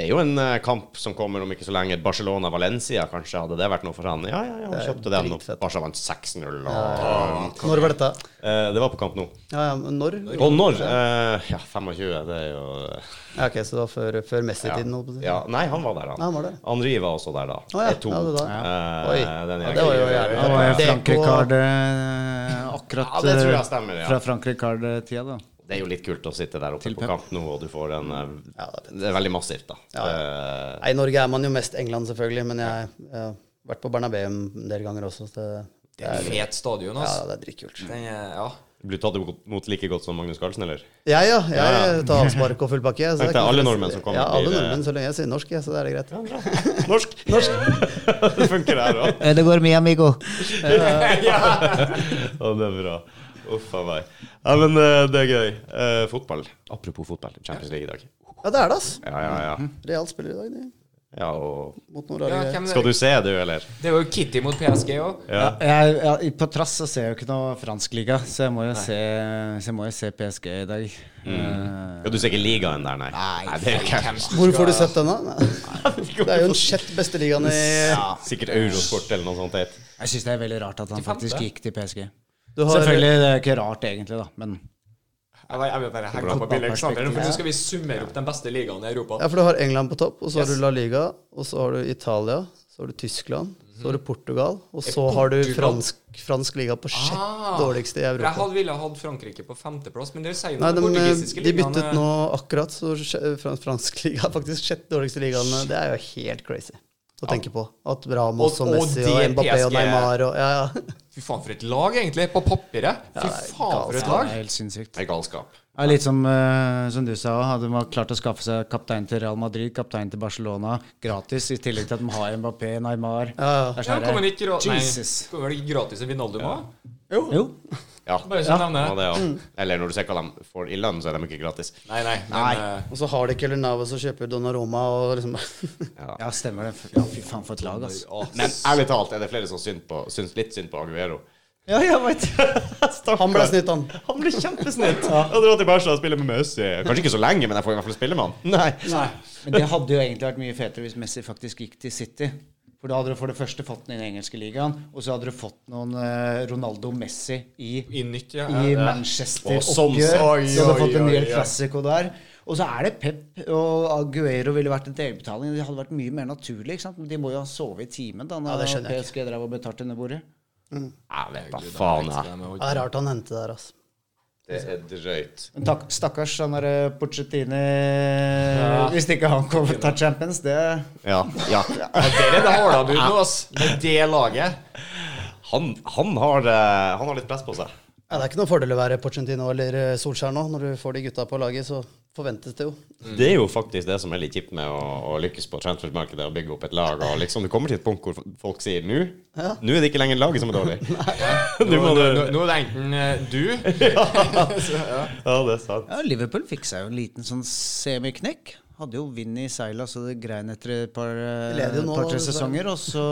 Det er jo en eh, kamp som kommer om ikke så lenge. Barcelona-Valencia, kanskje. Hadde det vært noe for han? Ja, ja, ja, han kjøpte den. Og. Barca vant 6-0. Ja. Når var dette? Eh, det var på Kamp nå. Ja, ja, men når? Og når? Eh, ja, 25. Det er jo Ja, ok, Så det var før, før Messi-tiden? på si. ja, Nei, han var der, Nei, han. var der. Henri var også der da. Å, ja. E2. Ja, det var- Eh, Oi. den Ja, det var jo jævlig- Det var på- eh, akkurat Ja, det tror jeg eh, stemmer, ja. fra Frankrike Card-tida, da. Det er jo litt kult å sitte der oppe på pep. Nå, og du får en eh, Ja, det er Det er veldig massivt, da. Ja, Eh, I Norge er man jo mest England, selvfølgelig. Men jeg, jeg har vært på Bernabeu en del ganger også. Så det, Det er en fet stadion, ja, altså. det er dritkult. Ja. blir du tatt imot like godt som Magnus Carlsen, eller? Ja, ja. Jeg Ja, ja. tar avspark og full pakke. så det er alle nordmenn som kommer Ja, alle nordmenn, så lenge jeg sier norsk, ja, så det er det greit. Norsk! Norsk! det funker her òg. Eh, Det går mye, amigo. Ja, det er bra. Uff a meg. Ja, men eh, det er gøy. Uh, fotball. Apropos fotball. Champions League i dag. Ja, det er det, ass. Ja, ja, ja. Real spiller i dag, de. Ja, og Ja, Skal du se, du, eller? Det er jo Kitty mot PSG òg. Ja. Ja, på trass så ser jeg jo ikke noe fransk liga, så jeg må jo, se, så jeg må jo se PSG i dag. Mm. Ja, du ser ikke ligaen der, nei? Nei, det er ikke Hvor får du sett den, da? Det er jo den sjette beste ligaen i Sikkert Eurosport eller noe sånt. jeg syns det er veldig rart at han faktisk gikk til PSG. Du har- Selvfølgelig, det er ikke rart egentlig, da, men Jeg vil- jeg bare henge på billig nå skal vi summere opp den beste ligaen i Europa. Ja, for du har England på topp, og så har du La Liga, og så har du Italia, så har du Tyskland, så har du Portugal, og så har du fransk, fransk liga på sjette Ah. dårligste i Europa. Jeg hadde ville hatt Frankrike på femteplass, men det sier jo noe de, portugisiske de byttet eh, nå akkurat, så fransk liga er faktisk sjette dårligste ligaen. Det er jo helt crazy å tenke på. At Ramos Og- og, Messi og, og Mbappé og Neymar og Ja, ja. Fy faen, for et lag, egentlig. På papiret. Fy det er faen, for et lag. det er helt sinnssykt. Det er galskap. Ja, litt som, uh, som du sa, hadde man klart å skaffe seg kaptein til Real Madrid, kaptein til Barcelona gratis, i tillegg til at de har Mbappé, Neymar Ja, ja. Det er Ja, sånn ikke gratis en Vinaldum òg? Jo. Ja, Bare så nevne ja det. Ja. Eller når du ser hva de får i lønn, så er de ikke gratis. Nei, nei. Men, Nei. eh, Og så har de ikke Eller Navas og kjøper Donnaroma og liksom Ja, stemmer det. Ja, fy faen, for et lag, altså. Men ærlig talt er det flere som synd på, syns litt synd på Aguero. Ja, jeg vet Han ble snytt, han. Han ble kjempesnitt. Han dra til Barca og spille med Messi. Kanskje ikke så lenge, men jeg får i hvert fall spille med han. Nei. Men det hadde jo egentlig vært mye fetere hvis Messi faktisk gikk til City. For da hadde du for det første fått den i den engelske ligaen, og så hadde du fått noen eh, Ronaldo Messi i, I nytt, ja. i Ja. Manchester-oppgjør. Oi, Så hadde du fått en ny klassiko der. Og så er det Pep og Aguero ville vært en delbetaling. Det hadde vært mye mer naturlig. ikke sant? Men de må jo ha sovet i timen da når ja, PSG drev og betalte under bordet. Mm. Ja, det er, Hva faen, ja. Det er rart han hentet der, altså. Det er drøyt. Takk, stakkars han derre Pochettini Hvis ikke han kommer til Champions, det Ja. ja. Der er det Hardabud nå, ass. Med det laget. Han, han, har, eh, han har litt press på seg. Ja, det er ikke noen fordel å være Porcentino eller eh, Solskjær nå. Når du får de gutta på laget, så forventes det jo. Det er jo faktisk det som er litt kjipt med å, å lykkes på transfermarkedet og bygge opp et lag. Og liksom Du kommer til et punkt hvor folk sier nå Nå er det ikke lenger laget som er dårlig. Nå, Nå nå, nå, nå er det enten eh, du Ja, det er sant. Ja, Liverpool fikk seg jo en liten sånn semiknekk. Hadde jo vind i seila så det grein etter et par-tre leder par-tre sesonger. Og så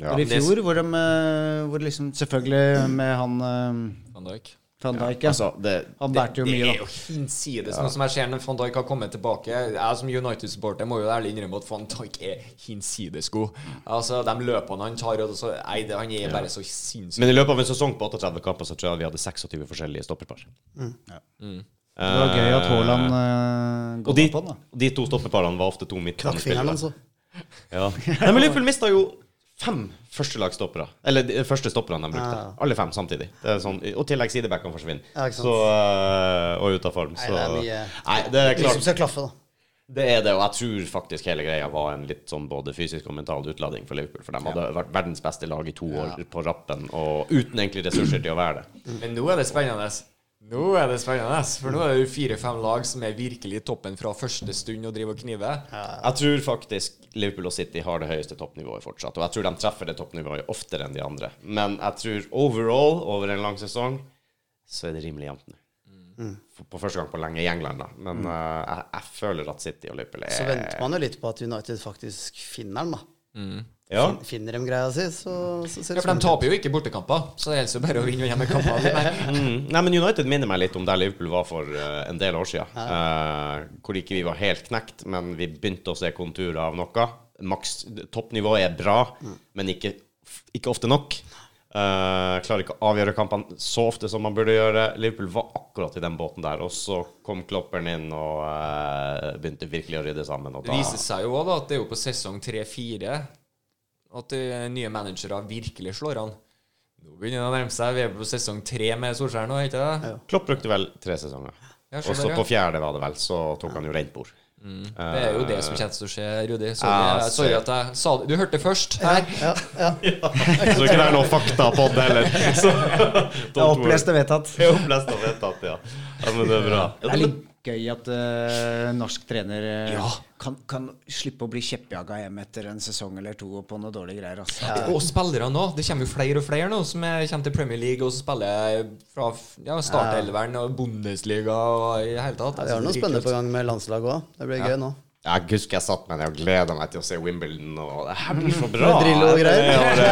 Ja, i fjor, hvor de eh, hvor liksom Selvfølgelig med han eh, Van Dijk. Van Dijk, ja. Altså, det, Han bærte jo Det mye, er jo hinsides noe som jeg ser når Van Dijk har kommet tilbake. Jeg som United-supporter må jo ærlig innrømme at Van Dijk er hinsides god. Altså, De løpene han tar, og så, nei, det, han er bare så sinnssyk. Men i løpet av en sesong på 38 kamper så tror jeg vi hadde 26 forskjellige stopperpar. Det var gøy at Haaland uh, Og de, på den, da. de to stopperparene var ofte to midtbanespillere. altså. Ja. Nei, men Liverpool mista jo fem førstelagsstoppere. Eller de første stopperne de brukte. Ja. Alle fem samtidig. Det er sånn, og tillegg sidebackene forsvinner. Ja, så, øh, og ut av form. Nei, det er mye Nei, det er klart. skal klaffe, da. Det er det, og jeg tror faktisk hele greia var en litt sånn både fysisk og mental utlading for Liverpool. For de hadde vært verdens beste lag i to år på rappen, og uten egentlig ressurser til å være det. Men nå er det spennende. Nå er det spennende, for nå er det jo fire-fem lag som er virkelig i toppen fra første stund og driver og kniver. Jeg tror faktisk Liverpool og City har det høyeste toppnivået fortsatt. Og jeg tror de treffer det toppnivået oftere enn de andre. Men jeg tror overall, over en lang sesong, så er det rimelig jevnt nå. Mm. På første gang på lenge i England, da. Men eh, jeg, jeg føler at City og Liverpool er Så venter man jo litt på at United faktisk finner den, da. Ja. Fin- Finner de greia si, så, så ser Ja, for de taper jo ikke bortekamper, så det gjelder jo bare å vinne hjemmekamper. Mm. Nei, men United minner meg litt om der Liverpool var for uh, en del år siden. Eh, hvor ikke vi var helt knekt, men vi begynte å se konturer av noe. Maks toppnivået er bra, men ikke, ikke ofte nok. Uh, klarer ikke å avgjøre kampene så ofte som man burde gjøre. Liverpool var akkurat i den båten der, og så kom klopperen inn og begynte virkelig å rydde sammen. Og Det da, viser seg jo også at det er jo på sesong 3-4 at de nye managere virkelig slår an. Nå begynner det å nærme seg. Vi er på sesong tre med Solskjær nå, ikke det? Klopp brukte vel tre sesonger. Ja, Og så på fjerde, var det vel, så tok han jo rent bord. Det er jo det som kommer til å skje, Rudi. Sorry, Ja, jeg- sorry at jeg sa det. Du hørte det først her. Så ikke det er noe fakta på det heller. Så, Det er opplest og vedtatt. Det er opplest og vedtatt, ja. ja. Men det er bra. Det er litt gøy at uh, norsk trener uh, Ja. kan, kan slippe å bli kjeppjaga hjem etter en sesong eller to på noe dårlige greier. Altså. Og spillere nå. Det kommer jo flere og flere nå som er, kommer til Premier League og spiller fra ja, startelveren og Bundesliga og i hele tatt. Ja, vi har noe spennende på gang med landslaget òg. Det blir gøy nå. Jeg husker jeg satt meg ned og gleda meg til å se Wimbledon, og det her blir så bra. Med og greier. Det,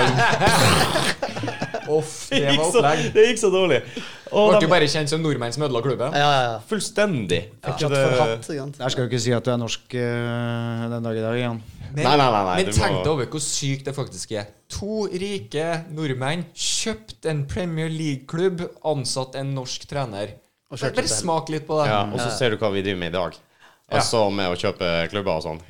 Off, det det, var gikk så, opplegg. det gikk så dårlig. Og Ble de, jo bare kjent som nordmenn som ødela klubben. Ja, ja, ja. fullstendig. Ja. Det- for hatt. ikke? Der skal du ikke si at du er norsk uh, den dag i dag, igjen. Men, Nei, nei, nei, nei, men tenk deg over hvor sykt det faktisk er. To rike nordmenn kjøpt en Premier League-klubb, ansatt en norsk trener. Og Bare, smak litt på det. Ja, og så ser du hva vi driver med i dag. Altså med å kjøpe klubber og sånn.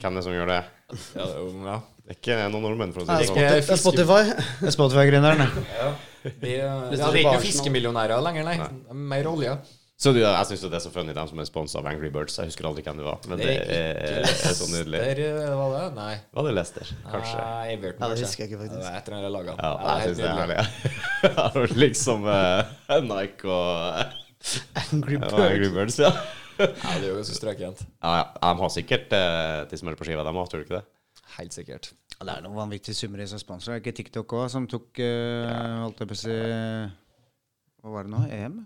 Hvem er det som gjør det? Ja, det er jo- ja. Det er ikke noen nordmenn, for å si det sånn. Det er Spotify. Det er Spotify-gründeren, det. Det, ja, det er ikke fiskemillionærer lenger, nei. Er Mer olje. Så du, jeg syns det er så funny, dem som er sponsa av Angry Birds. Jeg husker aldri hvem det var, men det er, er så nydelig. Der eh, var det? Nei. Var det Lester? Kanskje? Nei, Everton, Ja, det husker jeg ikke, faktisk. Det er jeg eller annet laget. Ja, Ja, jeg er syns det er herlig. Ja, liksom uh, Nike og Angry Birds. Angry Birds, ja. Ja, det er jo så strøkent. Ja, ja. De har sikkert eh, som er på skiva, de òg, tror du ikke det? Helt sikkert. Ja, Det er noen vanvittige summer i sponsorer. Er ikke TikTok òg som tok eh, Holdt jeg på å si Hva var det nå? EM?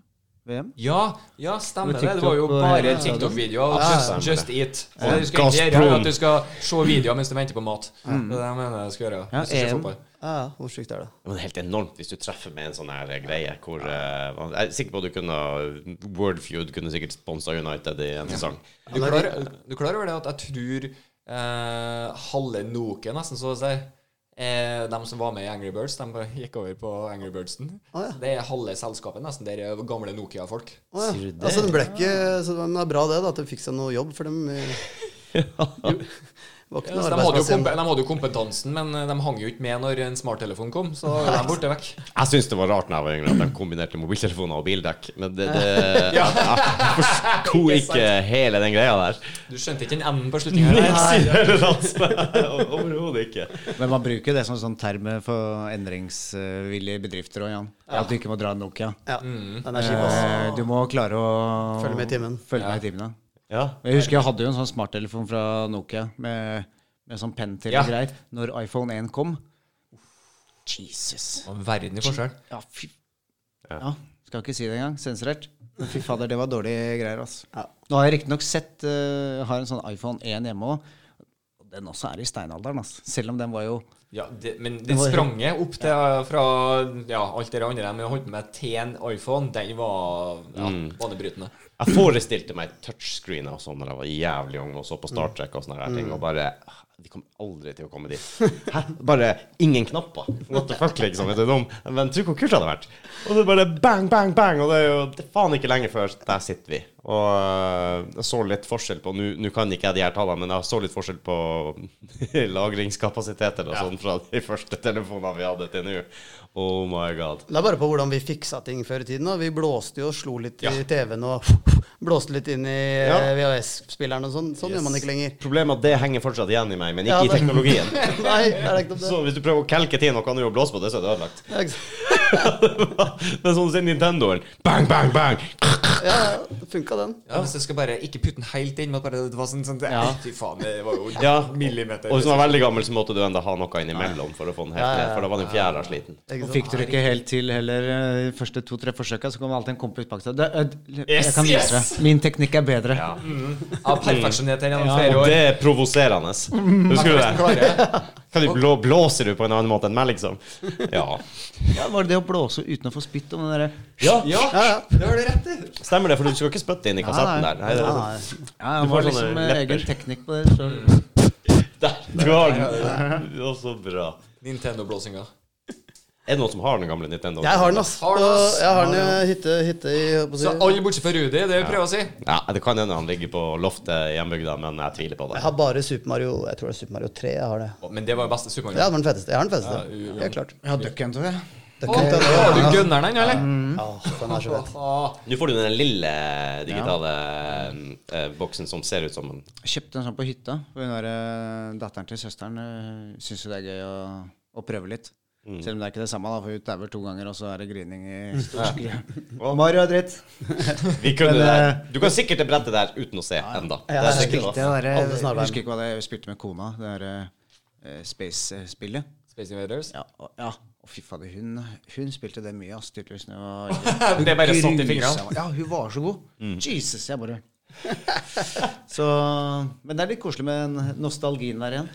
VM? Ja, ja, stemmer det. Det var jo bare TikTok-videoer. Ja, Just, just eat. Så det du skal gjøre, er at du skal se videoer mens du venter på mat. Det er det jeg mener jeg skal gjøre. Ja, hvis du ser EM. fotball. Ja, ja, hvor sykt er det? Men det er helt enormt hvis du treffer med en sånn her greie hvor eh, Jeg er sikker på at du kunne Wordfeud kunne sikkert sponsa United i en sesong. Du klarer, du klarer over det at jeg tror eh, halve Nokia, nesten så å si eh, De som var med i Angry Birds, de gikk over på Angry Birdsen. Å, ja. Det er halve selskapet nesten. Det er gamle Nokia-folk. Å, ja. Det? Altså, det ble ikke Så det er bra det, da, at de fikk seg noe jobb, for dem eh, ikke Ja, de, hadde igjen. de hadde jo kompetansen, men eh, de hang jo ikke med når en smarttelefon kom. Så de er borte vekk. Jeg syns det var rart når jeg var yngre at de kombinerte mobiltelefoner og bildekk, men det, det Jeg forsto ikke hele den greia der. Du skjønte ikke den enden på slutninga? Overhodet ikke. Men man bruker det som sånn term for endringsvillige bedrifter òg, Jan. At du ikke må dra Nokia. Ja, kjip. Eh, Du må klare å Følge med i timen. Følge med i timen, ja. Ja. Jeg husker jeg hadde jo en sånn smarttelefon fra Nokia med, med sånn penn til Ja. og greier. Når iPhone 1 kom Jesus. Verden i forskjell. Ja, fy Ja, skal ikke si det engang. Sensurert. Men fy fader, det var dårlige greier, altså. Ja. Nå har jeg riktignok sett uh, Har en sånn iPhone 1 hjemme òg. Den også er i steinalderen, altså. Selv om den var jo Ja, det, men den sprang opp til fra ja, alt det andre de holdt på med til en iPhone, den var ja, banebrytende. Jeg forestilte meg touchscreen og sånn da jeg var jævlig ung og så på Star Trek og sånne her ting, og bare Vi kommer aldri til å komme dit. Hæ? Bare ingen knapper. What the fuck, liksom. Vet du. Men tro hvor kult det hadde vært. Og er bare bang, bang, bang, og det er jo det er faen ikke lenge før der sitter vi. Og øh, jeg så litt forskjell på Nå kan ikke jeg de her tallene, men jeg så litt forskjell på lagringskapasiteter og sånn fra de første telefonene vi hadde til nå. Oh my god. Det er bare på hvordan vi fiksa ting før i tiden. Da. Vi blåste jo og slo litt Ja. i TV-en og blåste litt inn i Ja. eh, VHS-spilleren og sånn. Sånn gjør man ikke lenger. Problemet er at det henger fortsatt igjen i meg, men ikke Ja, i teknologien. Nei, det er ikke det. Så hvis du prøver å kelke til noe annet å blåse på det, så er det ødelagt. Ja, er? Men sånn som Nintendoen. Bang, bang, bang! ja, det funka den. Ja, Hvis du skal bare ikke putte den helt inn, men bare det var sånn, sånn Ja. Fy faen, det var jo Ja. millimeter. Og hvis den var veldig gammel, så måtte du enda ha noe innimellom for å få den helt Ja, ja, ja. ned. For da var den fjæra sliten. Og fikk fikk det ikke helt til heller eh, de første to-tre forsøka, så kom alltid en kompis bak seg. Det, eh, jeg kan vise yes! deg. Min teknikk er bedre. Ja. Ja, perfeksjonert gjennom Ja, flere Og år. det er provoserende. Husker du det? Kan du blå, blåser du på en annen måte enn meg, liksom? Ja. Ja, var det det å blåse uten å få spytt om den derre ja. Ja, det har du rett i. Stemmer det, for du skal ikke spytte inn i kassetten Nei, der. Nei, det, Ja, nei. Ja, Du det får var liksom egen teknikk på det. Så. der. Du har den. Ja, så bra. Nintendo-blåsinga. Er det noen som har den gamle Nintendo? Jeg har den, ass. Har den, ass. Jeg har den i hytte, hytte i. Så alle bortsett fra Rudi, det det vi prøver å si. Ja, Det kan hende han ligger på loftet i hjembygda, men jeg tviler på det. Jeg har bare Super Mario Jeg tror det er Super Mario 3 jeg har det. Men det var jo beste Super Ja, Mario. det var den feteste. Jeg har den feteste. Ja, Helt klart. Jeg har Duck Hunter, jeg. Det Har du gunner gunneren ennå, eller? Ja, den er så fet. Ah, Nå får du den lille digitale ja. boksen som ser ut som en Jeg kjøpte en sånn på hytta. Hun der, eh, datteren til søsteren uh, syns jo det er gøy å, å prøve litt. Selv om det er ikke det samme, da, for hun dauer to ganger, og så er det grining i storskriet. Mario er dritt. Vi kunne Men, eh, Du kan sikkert det brettet der uten å se. Ja, ennå. Ja, jeg Spilte jeg, der, jeg husker ikke hva det jeg spilte med kona. Det derre uh, Space-spillet. Space Invaders. Ja, og, ja. Og fy fader, hun, hun spilte det mye, ass, tydeligvis. var- Det bare satt i fingrene. Ja, hun var så god. Jesus, jeg bare Så, men det er litt koselig med nostalgien der igjen.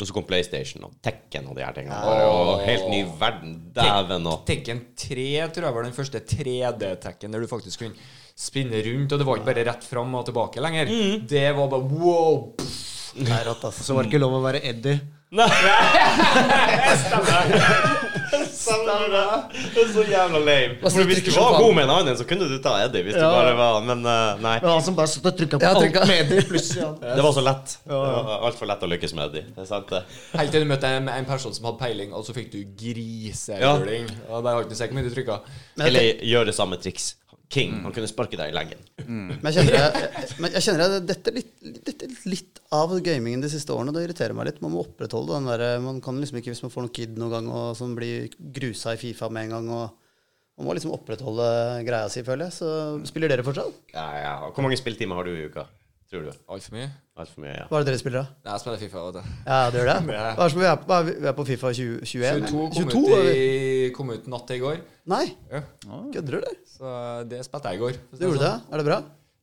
Og så kom PlayStation og Tekken og de her tingene. Bare, og helt ny verden. Dæven og Tekken 3 tror jeg var den første 3D-tekken der du faktisk kunne spinne rundt, og det var ikke bare rett fram og tilbake lenger. Det var bare wow! pff. Det er rått, altså. Så var det ikke lov å være Eddie. Stemmer det. Det er så jævla lame. For hvis du var god med en annen, så kunne du ta Eddie. Hvis du bare var Men uh, nei. Men han som bare satt og trykka på alt med Eddie, plutselig Ja. Det var så lett. Det var altfor lett å lykkes med Eddie. Det er sant, det. Helt til du møtte en, en person som hadde peiling, og så fikk du grisejuling. Og der har ikke hvor mye du trykka. Eller gjør gjøre samme triks. King. Han kunne sparke deg i leggen. men jeg kjenner jeg, men jeg kjenner at dette litt, dette litt av gamingen de siste årene. Det irriterer meg litt. Man må opprettholde den der Man kan liksom ikke, hvis man får noen kid noen gang og som blir grusa i Fifa med en gang og Man må liksom opprettholde greia si, føler jeg. Så spiller dere fortsatt? Ja, ja. Hvor mange spilletimer har du i uka? Tror du? Altfor mye. Altfor mye, ja. Hva er det dere spiller, da? Nei, Jeg spiller Fifa. vet du. Ja, det gjør det? Hva er det som vi er på, vi- er på Fifa 20, 21? 22 kom, 22, ut i, kom ut natt til i går. Nei, Ja. kødder du, eller? Så det spilte jeg i går. Du gjorde det? Er det bra?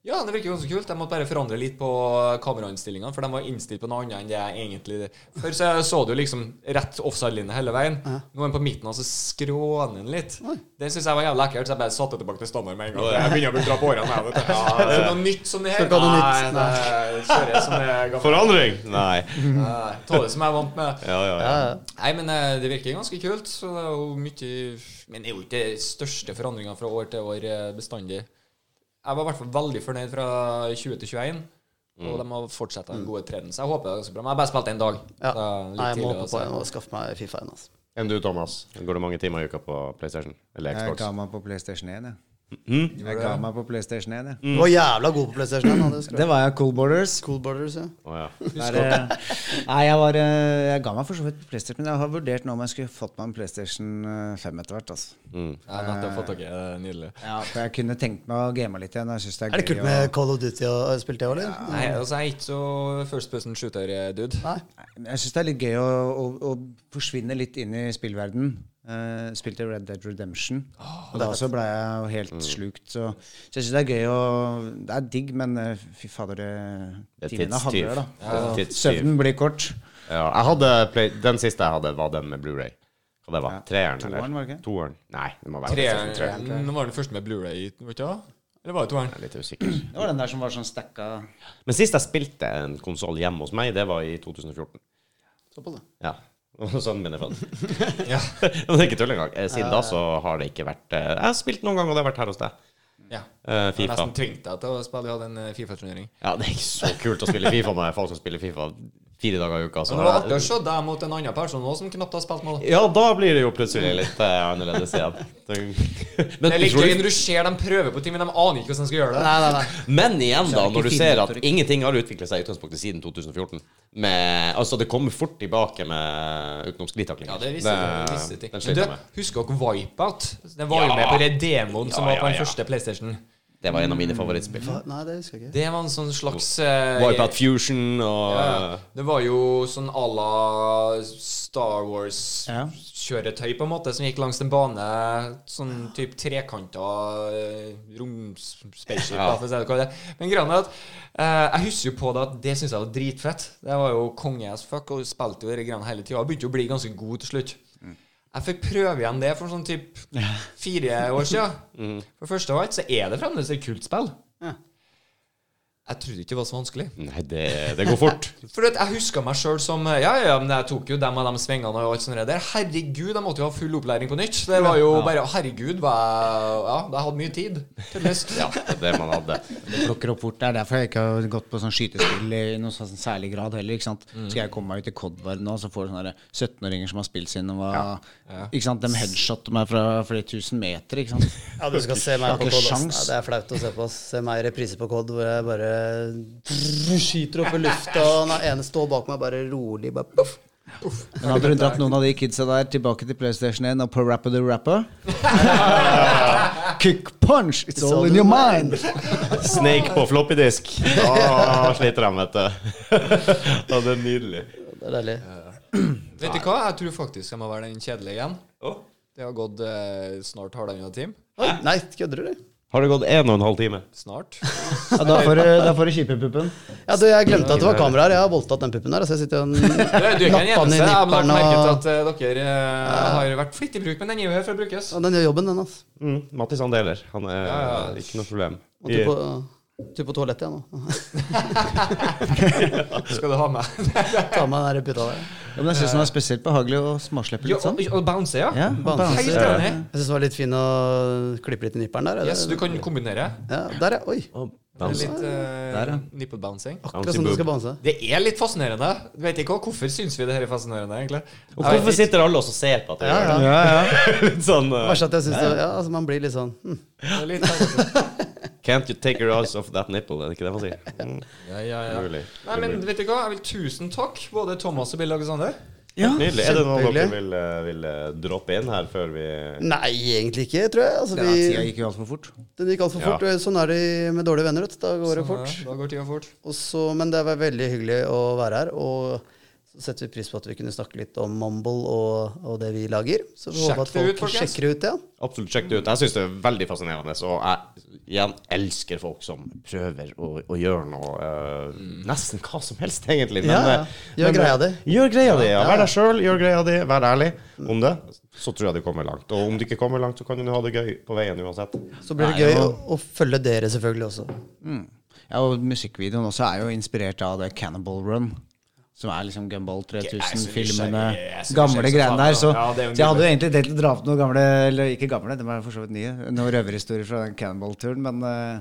Ja, det virker ganske kult. Jeg måtte bare forandre litt på kamerainnstillingene, for de var innstilt på noe annet enn det jeg egentlig Før så så du liksom rett offside-linje hele veien. Nå er den på midten, og så skråner den litt. Det syns jeg var jævlig ekkelt, så jeg bare satte det tilbake til standard med en gang. Jeg begynner å bli dra på årene. jeg, vet du. Det er noe nytt som det her. Noe nytt. Nei, nei. kjører som det. Forandring? Nei. Nei, Ta det som jeg er vant med. Ja, ja, ja. Ja, ja. Nei, men eh, det virker ganske kult. Så det er jo mye Men det er jo ikke største forandringene fra år til år eh, bestandig. Jeg var i hvert fall veldig fornøyd fra 20 til 21. Og de har fortsatt den gode trenden. Så jeg håper det er ganske bra. Men jeg har bare spilt én dag. Ja. så litt Nei, jeg må håpe hoppe å på en og skaffe meg Fifa igjen. Altså. Enn du, Thomas? Går det mange timer i uka på PlayStation? Eller Jeg tar meg på PlayStation 1, jeg. Mm? Jeg ga meg på PlayStation 1, jeg. Du var jævla god på PlayStation. 1. da, Det var jeg. Cool Borders. Cool Borders, ja. Oh, ja. Der, eh, nei, jeg var eh, Jeg ga meg for så vidt på PlayStation, men jeg har vurdert nå om jeg skulle fått meg en PlayStation eh, 5 etter hvert. Altså. Mm. Jeg har fått dere. Det er nydelig. Ja, for jeg kunne tenkt meg å game litt igjen. Jeg synes det er, Er det kult med med Call of Duty og og spilt det òg, eller? Nei, altså, jeg er ikke så first person shooter-dude. Jeg syns det er litt gøy å, å, å forsvinne litt inn i spillverden. Uh, spilte Red Dead Redemption. og da så ble jeg jo helt slukt. Så, så jeg syns det er gøy å Det er digg, men eh, fy fader, det- timene handler, da. Ja. Søvnen blir kort. ja. Jeg hadde play Den siste jeg hadde, var den med Blu-ray. Hva det var Ja. Treeren, Toeren, eller? var det ikke? Toeren? Nei, det må være Treeren treeren. Nå var den første med Blu-ray, hva? Eller var det toeren? Jeg er litt usikker. Det var den der som var sånn stacka Men sist jeg spilte en konsoll hjemme hos meg, det var i 2014. Såpass, det? Ja. Sønnen min er født. Ja. Det er ikke tull engang. Eh, Siden da så har det ikke vært eh, Jeg har spilt noen ganger, og det har vært her hos deg. ja. Eh, Jeg Fifa. nesten tvingt deg til å spille. Jeg hadde en eh, Fifa-turnering. Ja, det er ikke så kult å spille Fifa med folk som spiller Fifa fire dager i uka. Så Men det var artig å se deg mot en annen person òg som knapt har spilt med deg. ja, da blir det jo plutselig litt eh, annerledes igjen. Men, Det er litt gøy når du ser dem prøve på ting, men de aner ikke hvordan de skal gjøre det. Nei, nei, nei. Men igjen, da, når du ser at ingenting har utviklet seg i utgangspunktet siden 2014 med, Altså, det kommer fort tilbake med utenom sklitaklinger. Ja, det visste det, det viser ting. Men Du, husker dere Wipeout? Den var jo Ja. med på den demoen som Ja, var på ja, den ja. første PlayStation. Det var en av mine favorittspill. Hva? Nei, det husker jeg ikke. Det var en sånn slags eh, Wipeout Fusion og ja, Det var jo sånn à la Star Ja. Wars-kjøretøy, på en måte, som gikk langs en bane. Sånn type trekanta eh, romspaceship, Ja. da, for å si det hva det er. Men greia er at eh, jeg husker jo på det at det syntes jeg var dritfett. Det var jo konge as fuck, og spilte jo de greiene hele tida. Begynte jo å bli ganske god til slutt. Jeg fikk prøve igjen det for sånn typ fire år siden. For første av alt så er det fremdeles et kult spill. Ja. Jeg trodde ikke det var så vanskelig. Nei, det, det går fort. For at jeg huska meg sjøl som Ja, ja, men jeg tok jo dem og de svingene og alt sånt der. Herregud, jeg måtte jo ha full opplæring på nytt. Det var jo bare Herregud, jeg Ja, jeg hadde mye tid. Ja, det er det man hadde. Det plukker opp fort. Det er derfor jeg ikke har gått på sånn skytespill i noen sånn særlig grad heller. ikke sant? Mm. Skal jeg komme meg ut i Codvar nå, så får du sånne 17-åringer som har spilt siden de var Ikke sant? De headshotter meg fra flere tusen meter, ikke sant? Ja, du skal se meg på Kod Cod. det er flaut å se på. Se meg i reprise på Cod hvor jeg bare skyter opp i lufta, og den ene står bak meg bare rolig. Bare puff. Men hadde du dratt noen av de kidsa der tilbake til PlayStation 1 og på Rapper the Rapper Kick punch! It's all in your mind! Snake på floppydisk. Da sliter de, vet du. Ja, det er nydelig. Det er deilig. Vet du hva? Jeg tror faktisk jeg må være den kjedelige igjen. Det har gått eh, snart halvannen time. Nei, kødder du? Har det gått en og en halv time? Snart. Ja, da får du, da får du. Ja, du, jeg glemte at det var kamera her. Jeg har voldtatt den puppen der. Så jeg sitter og Du, du er ikke den i eneste. Jeg har lagt nipperen merke til og at eh, dere eh, har vært flittig i bruk, men den er jo her for å brukes. ja, Den gjør jobben, den. altså Mm, Mattis han deler. Han er Ja, ja. ikke noe problem. Må du på, du på toalettet igjen nå. Skal du ha med? Ta med den puta der. Ja, men jeg syns den er spesielt behagelig å småslippe litt sånn. og, bounce, ja. Ja, Bounce. bounce. Helt enig. Jeg syns det var litt fin å klippe litt i nipperen der. Yes, du kan kombinere. Ja, der, ja. Oi. Oh, er bounce. litt uh, Der, ja. nipple bouncing. Akkurat som du skal bounce. Det er litt fascinerende. Du vet ikke Hvorfor syns vi det her er fascinerende, egentlig? Og hvorfor sitter alle også og ser på at det Ja, gjør det? ja. Ja, ja. Litt sånn uh, Verst at jeg synes det, ja, altså Man blir litt sånn hm. Det er litt, Can't you take your eyes off that nipple? Er det ikke det man sier? Mm, ja, ja, ja. mulig. Nei, men vet du hva? Jeg vil tusen takk, både Thomas og Bill Alexander. ja. Nydelig. Er det noe dere vil, uh, vil uh, droppe inn her før vi Nei, egentlig ikke, tror jeg. Altså, Ja, tida gikk jo altfor fort. den gikk altfor Ja. fort. Sånn er det med dårlige venner. Da går det Sånn, fort. ja, Da går tida fort. Også, men det var veldig hyggelig å være her. Og så setter vi pris på at vi kunne snakke litt om Mumble og, og det vi lager. Så vi håper at folk ut, sjekker det ut. ja. Absolutt sjekk det ut. Jeg syns det er veldig fascinerende. Og jeg igjen elsker folk som prøver å, å gjøre noe uh, Nesten hva som helst, egentlig. Ja, ja. uh, Gjør men, greia uh, di. Gjør greia di, ja. Vær deg sjøl, gjør greia di, vær ærlig om det. Så tror jeg du kommer langt. Og om du ikke kommer langt, så kan du ha det gøy på veien uansett. Så blir det Nei, gøy å, å følge dere selvfølgelig også. Ja, og musikkvideoen også er jo inspirert av det Cannibal Run. Som er liksom Gumball Jeg er så 3000-filmene. nysgjerrig, jeg er så Gamle greiene der. Så, ja. Så jeg hadde jo egentlig tenkt å dra opp noen gamle Eller ikke gamle, de er for så vidt nye. Noen røverhistorier fra den Cannonball-turen, Men, eh,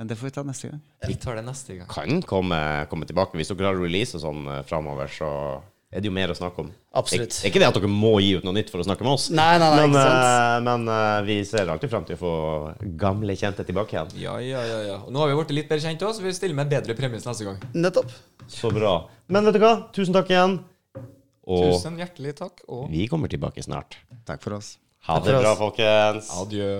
men det får vi ta neste gang. Vi tar det neste gang. Kan komme, komme tilbake. Hvis dere har release og sånn uh, framover, så er det jo mer å snakke om. Absolutt. Det er ikke det at dere må gi ut noe nytt for å snakke med oss. Nei, nei, nei, men ikke sant. eh, men uh, vi ser alltid fram til å få gamle kjente tilbake igjen. Ja, ja, ja, ja. Og nå har vi blitt litt bedre kjent også, så vi stiller med bedre premiss neste gang. Nettopp. Så bra. Men vet du hva? Tusen takk igjen. Og Tusen hjertelig takk, og vi kommer tilbake snart. Takk for oss. Ha Takk det bra, oss. folkens. adjø.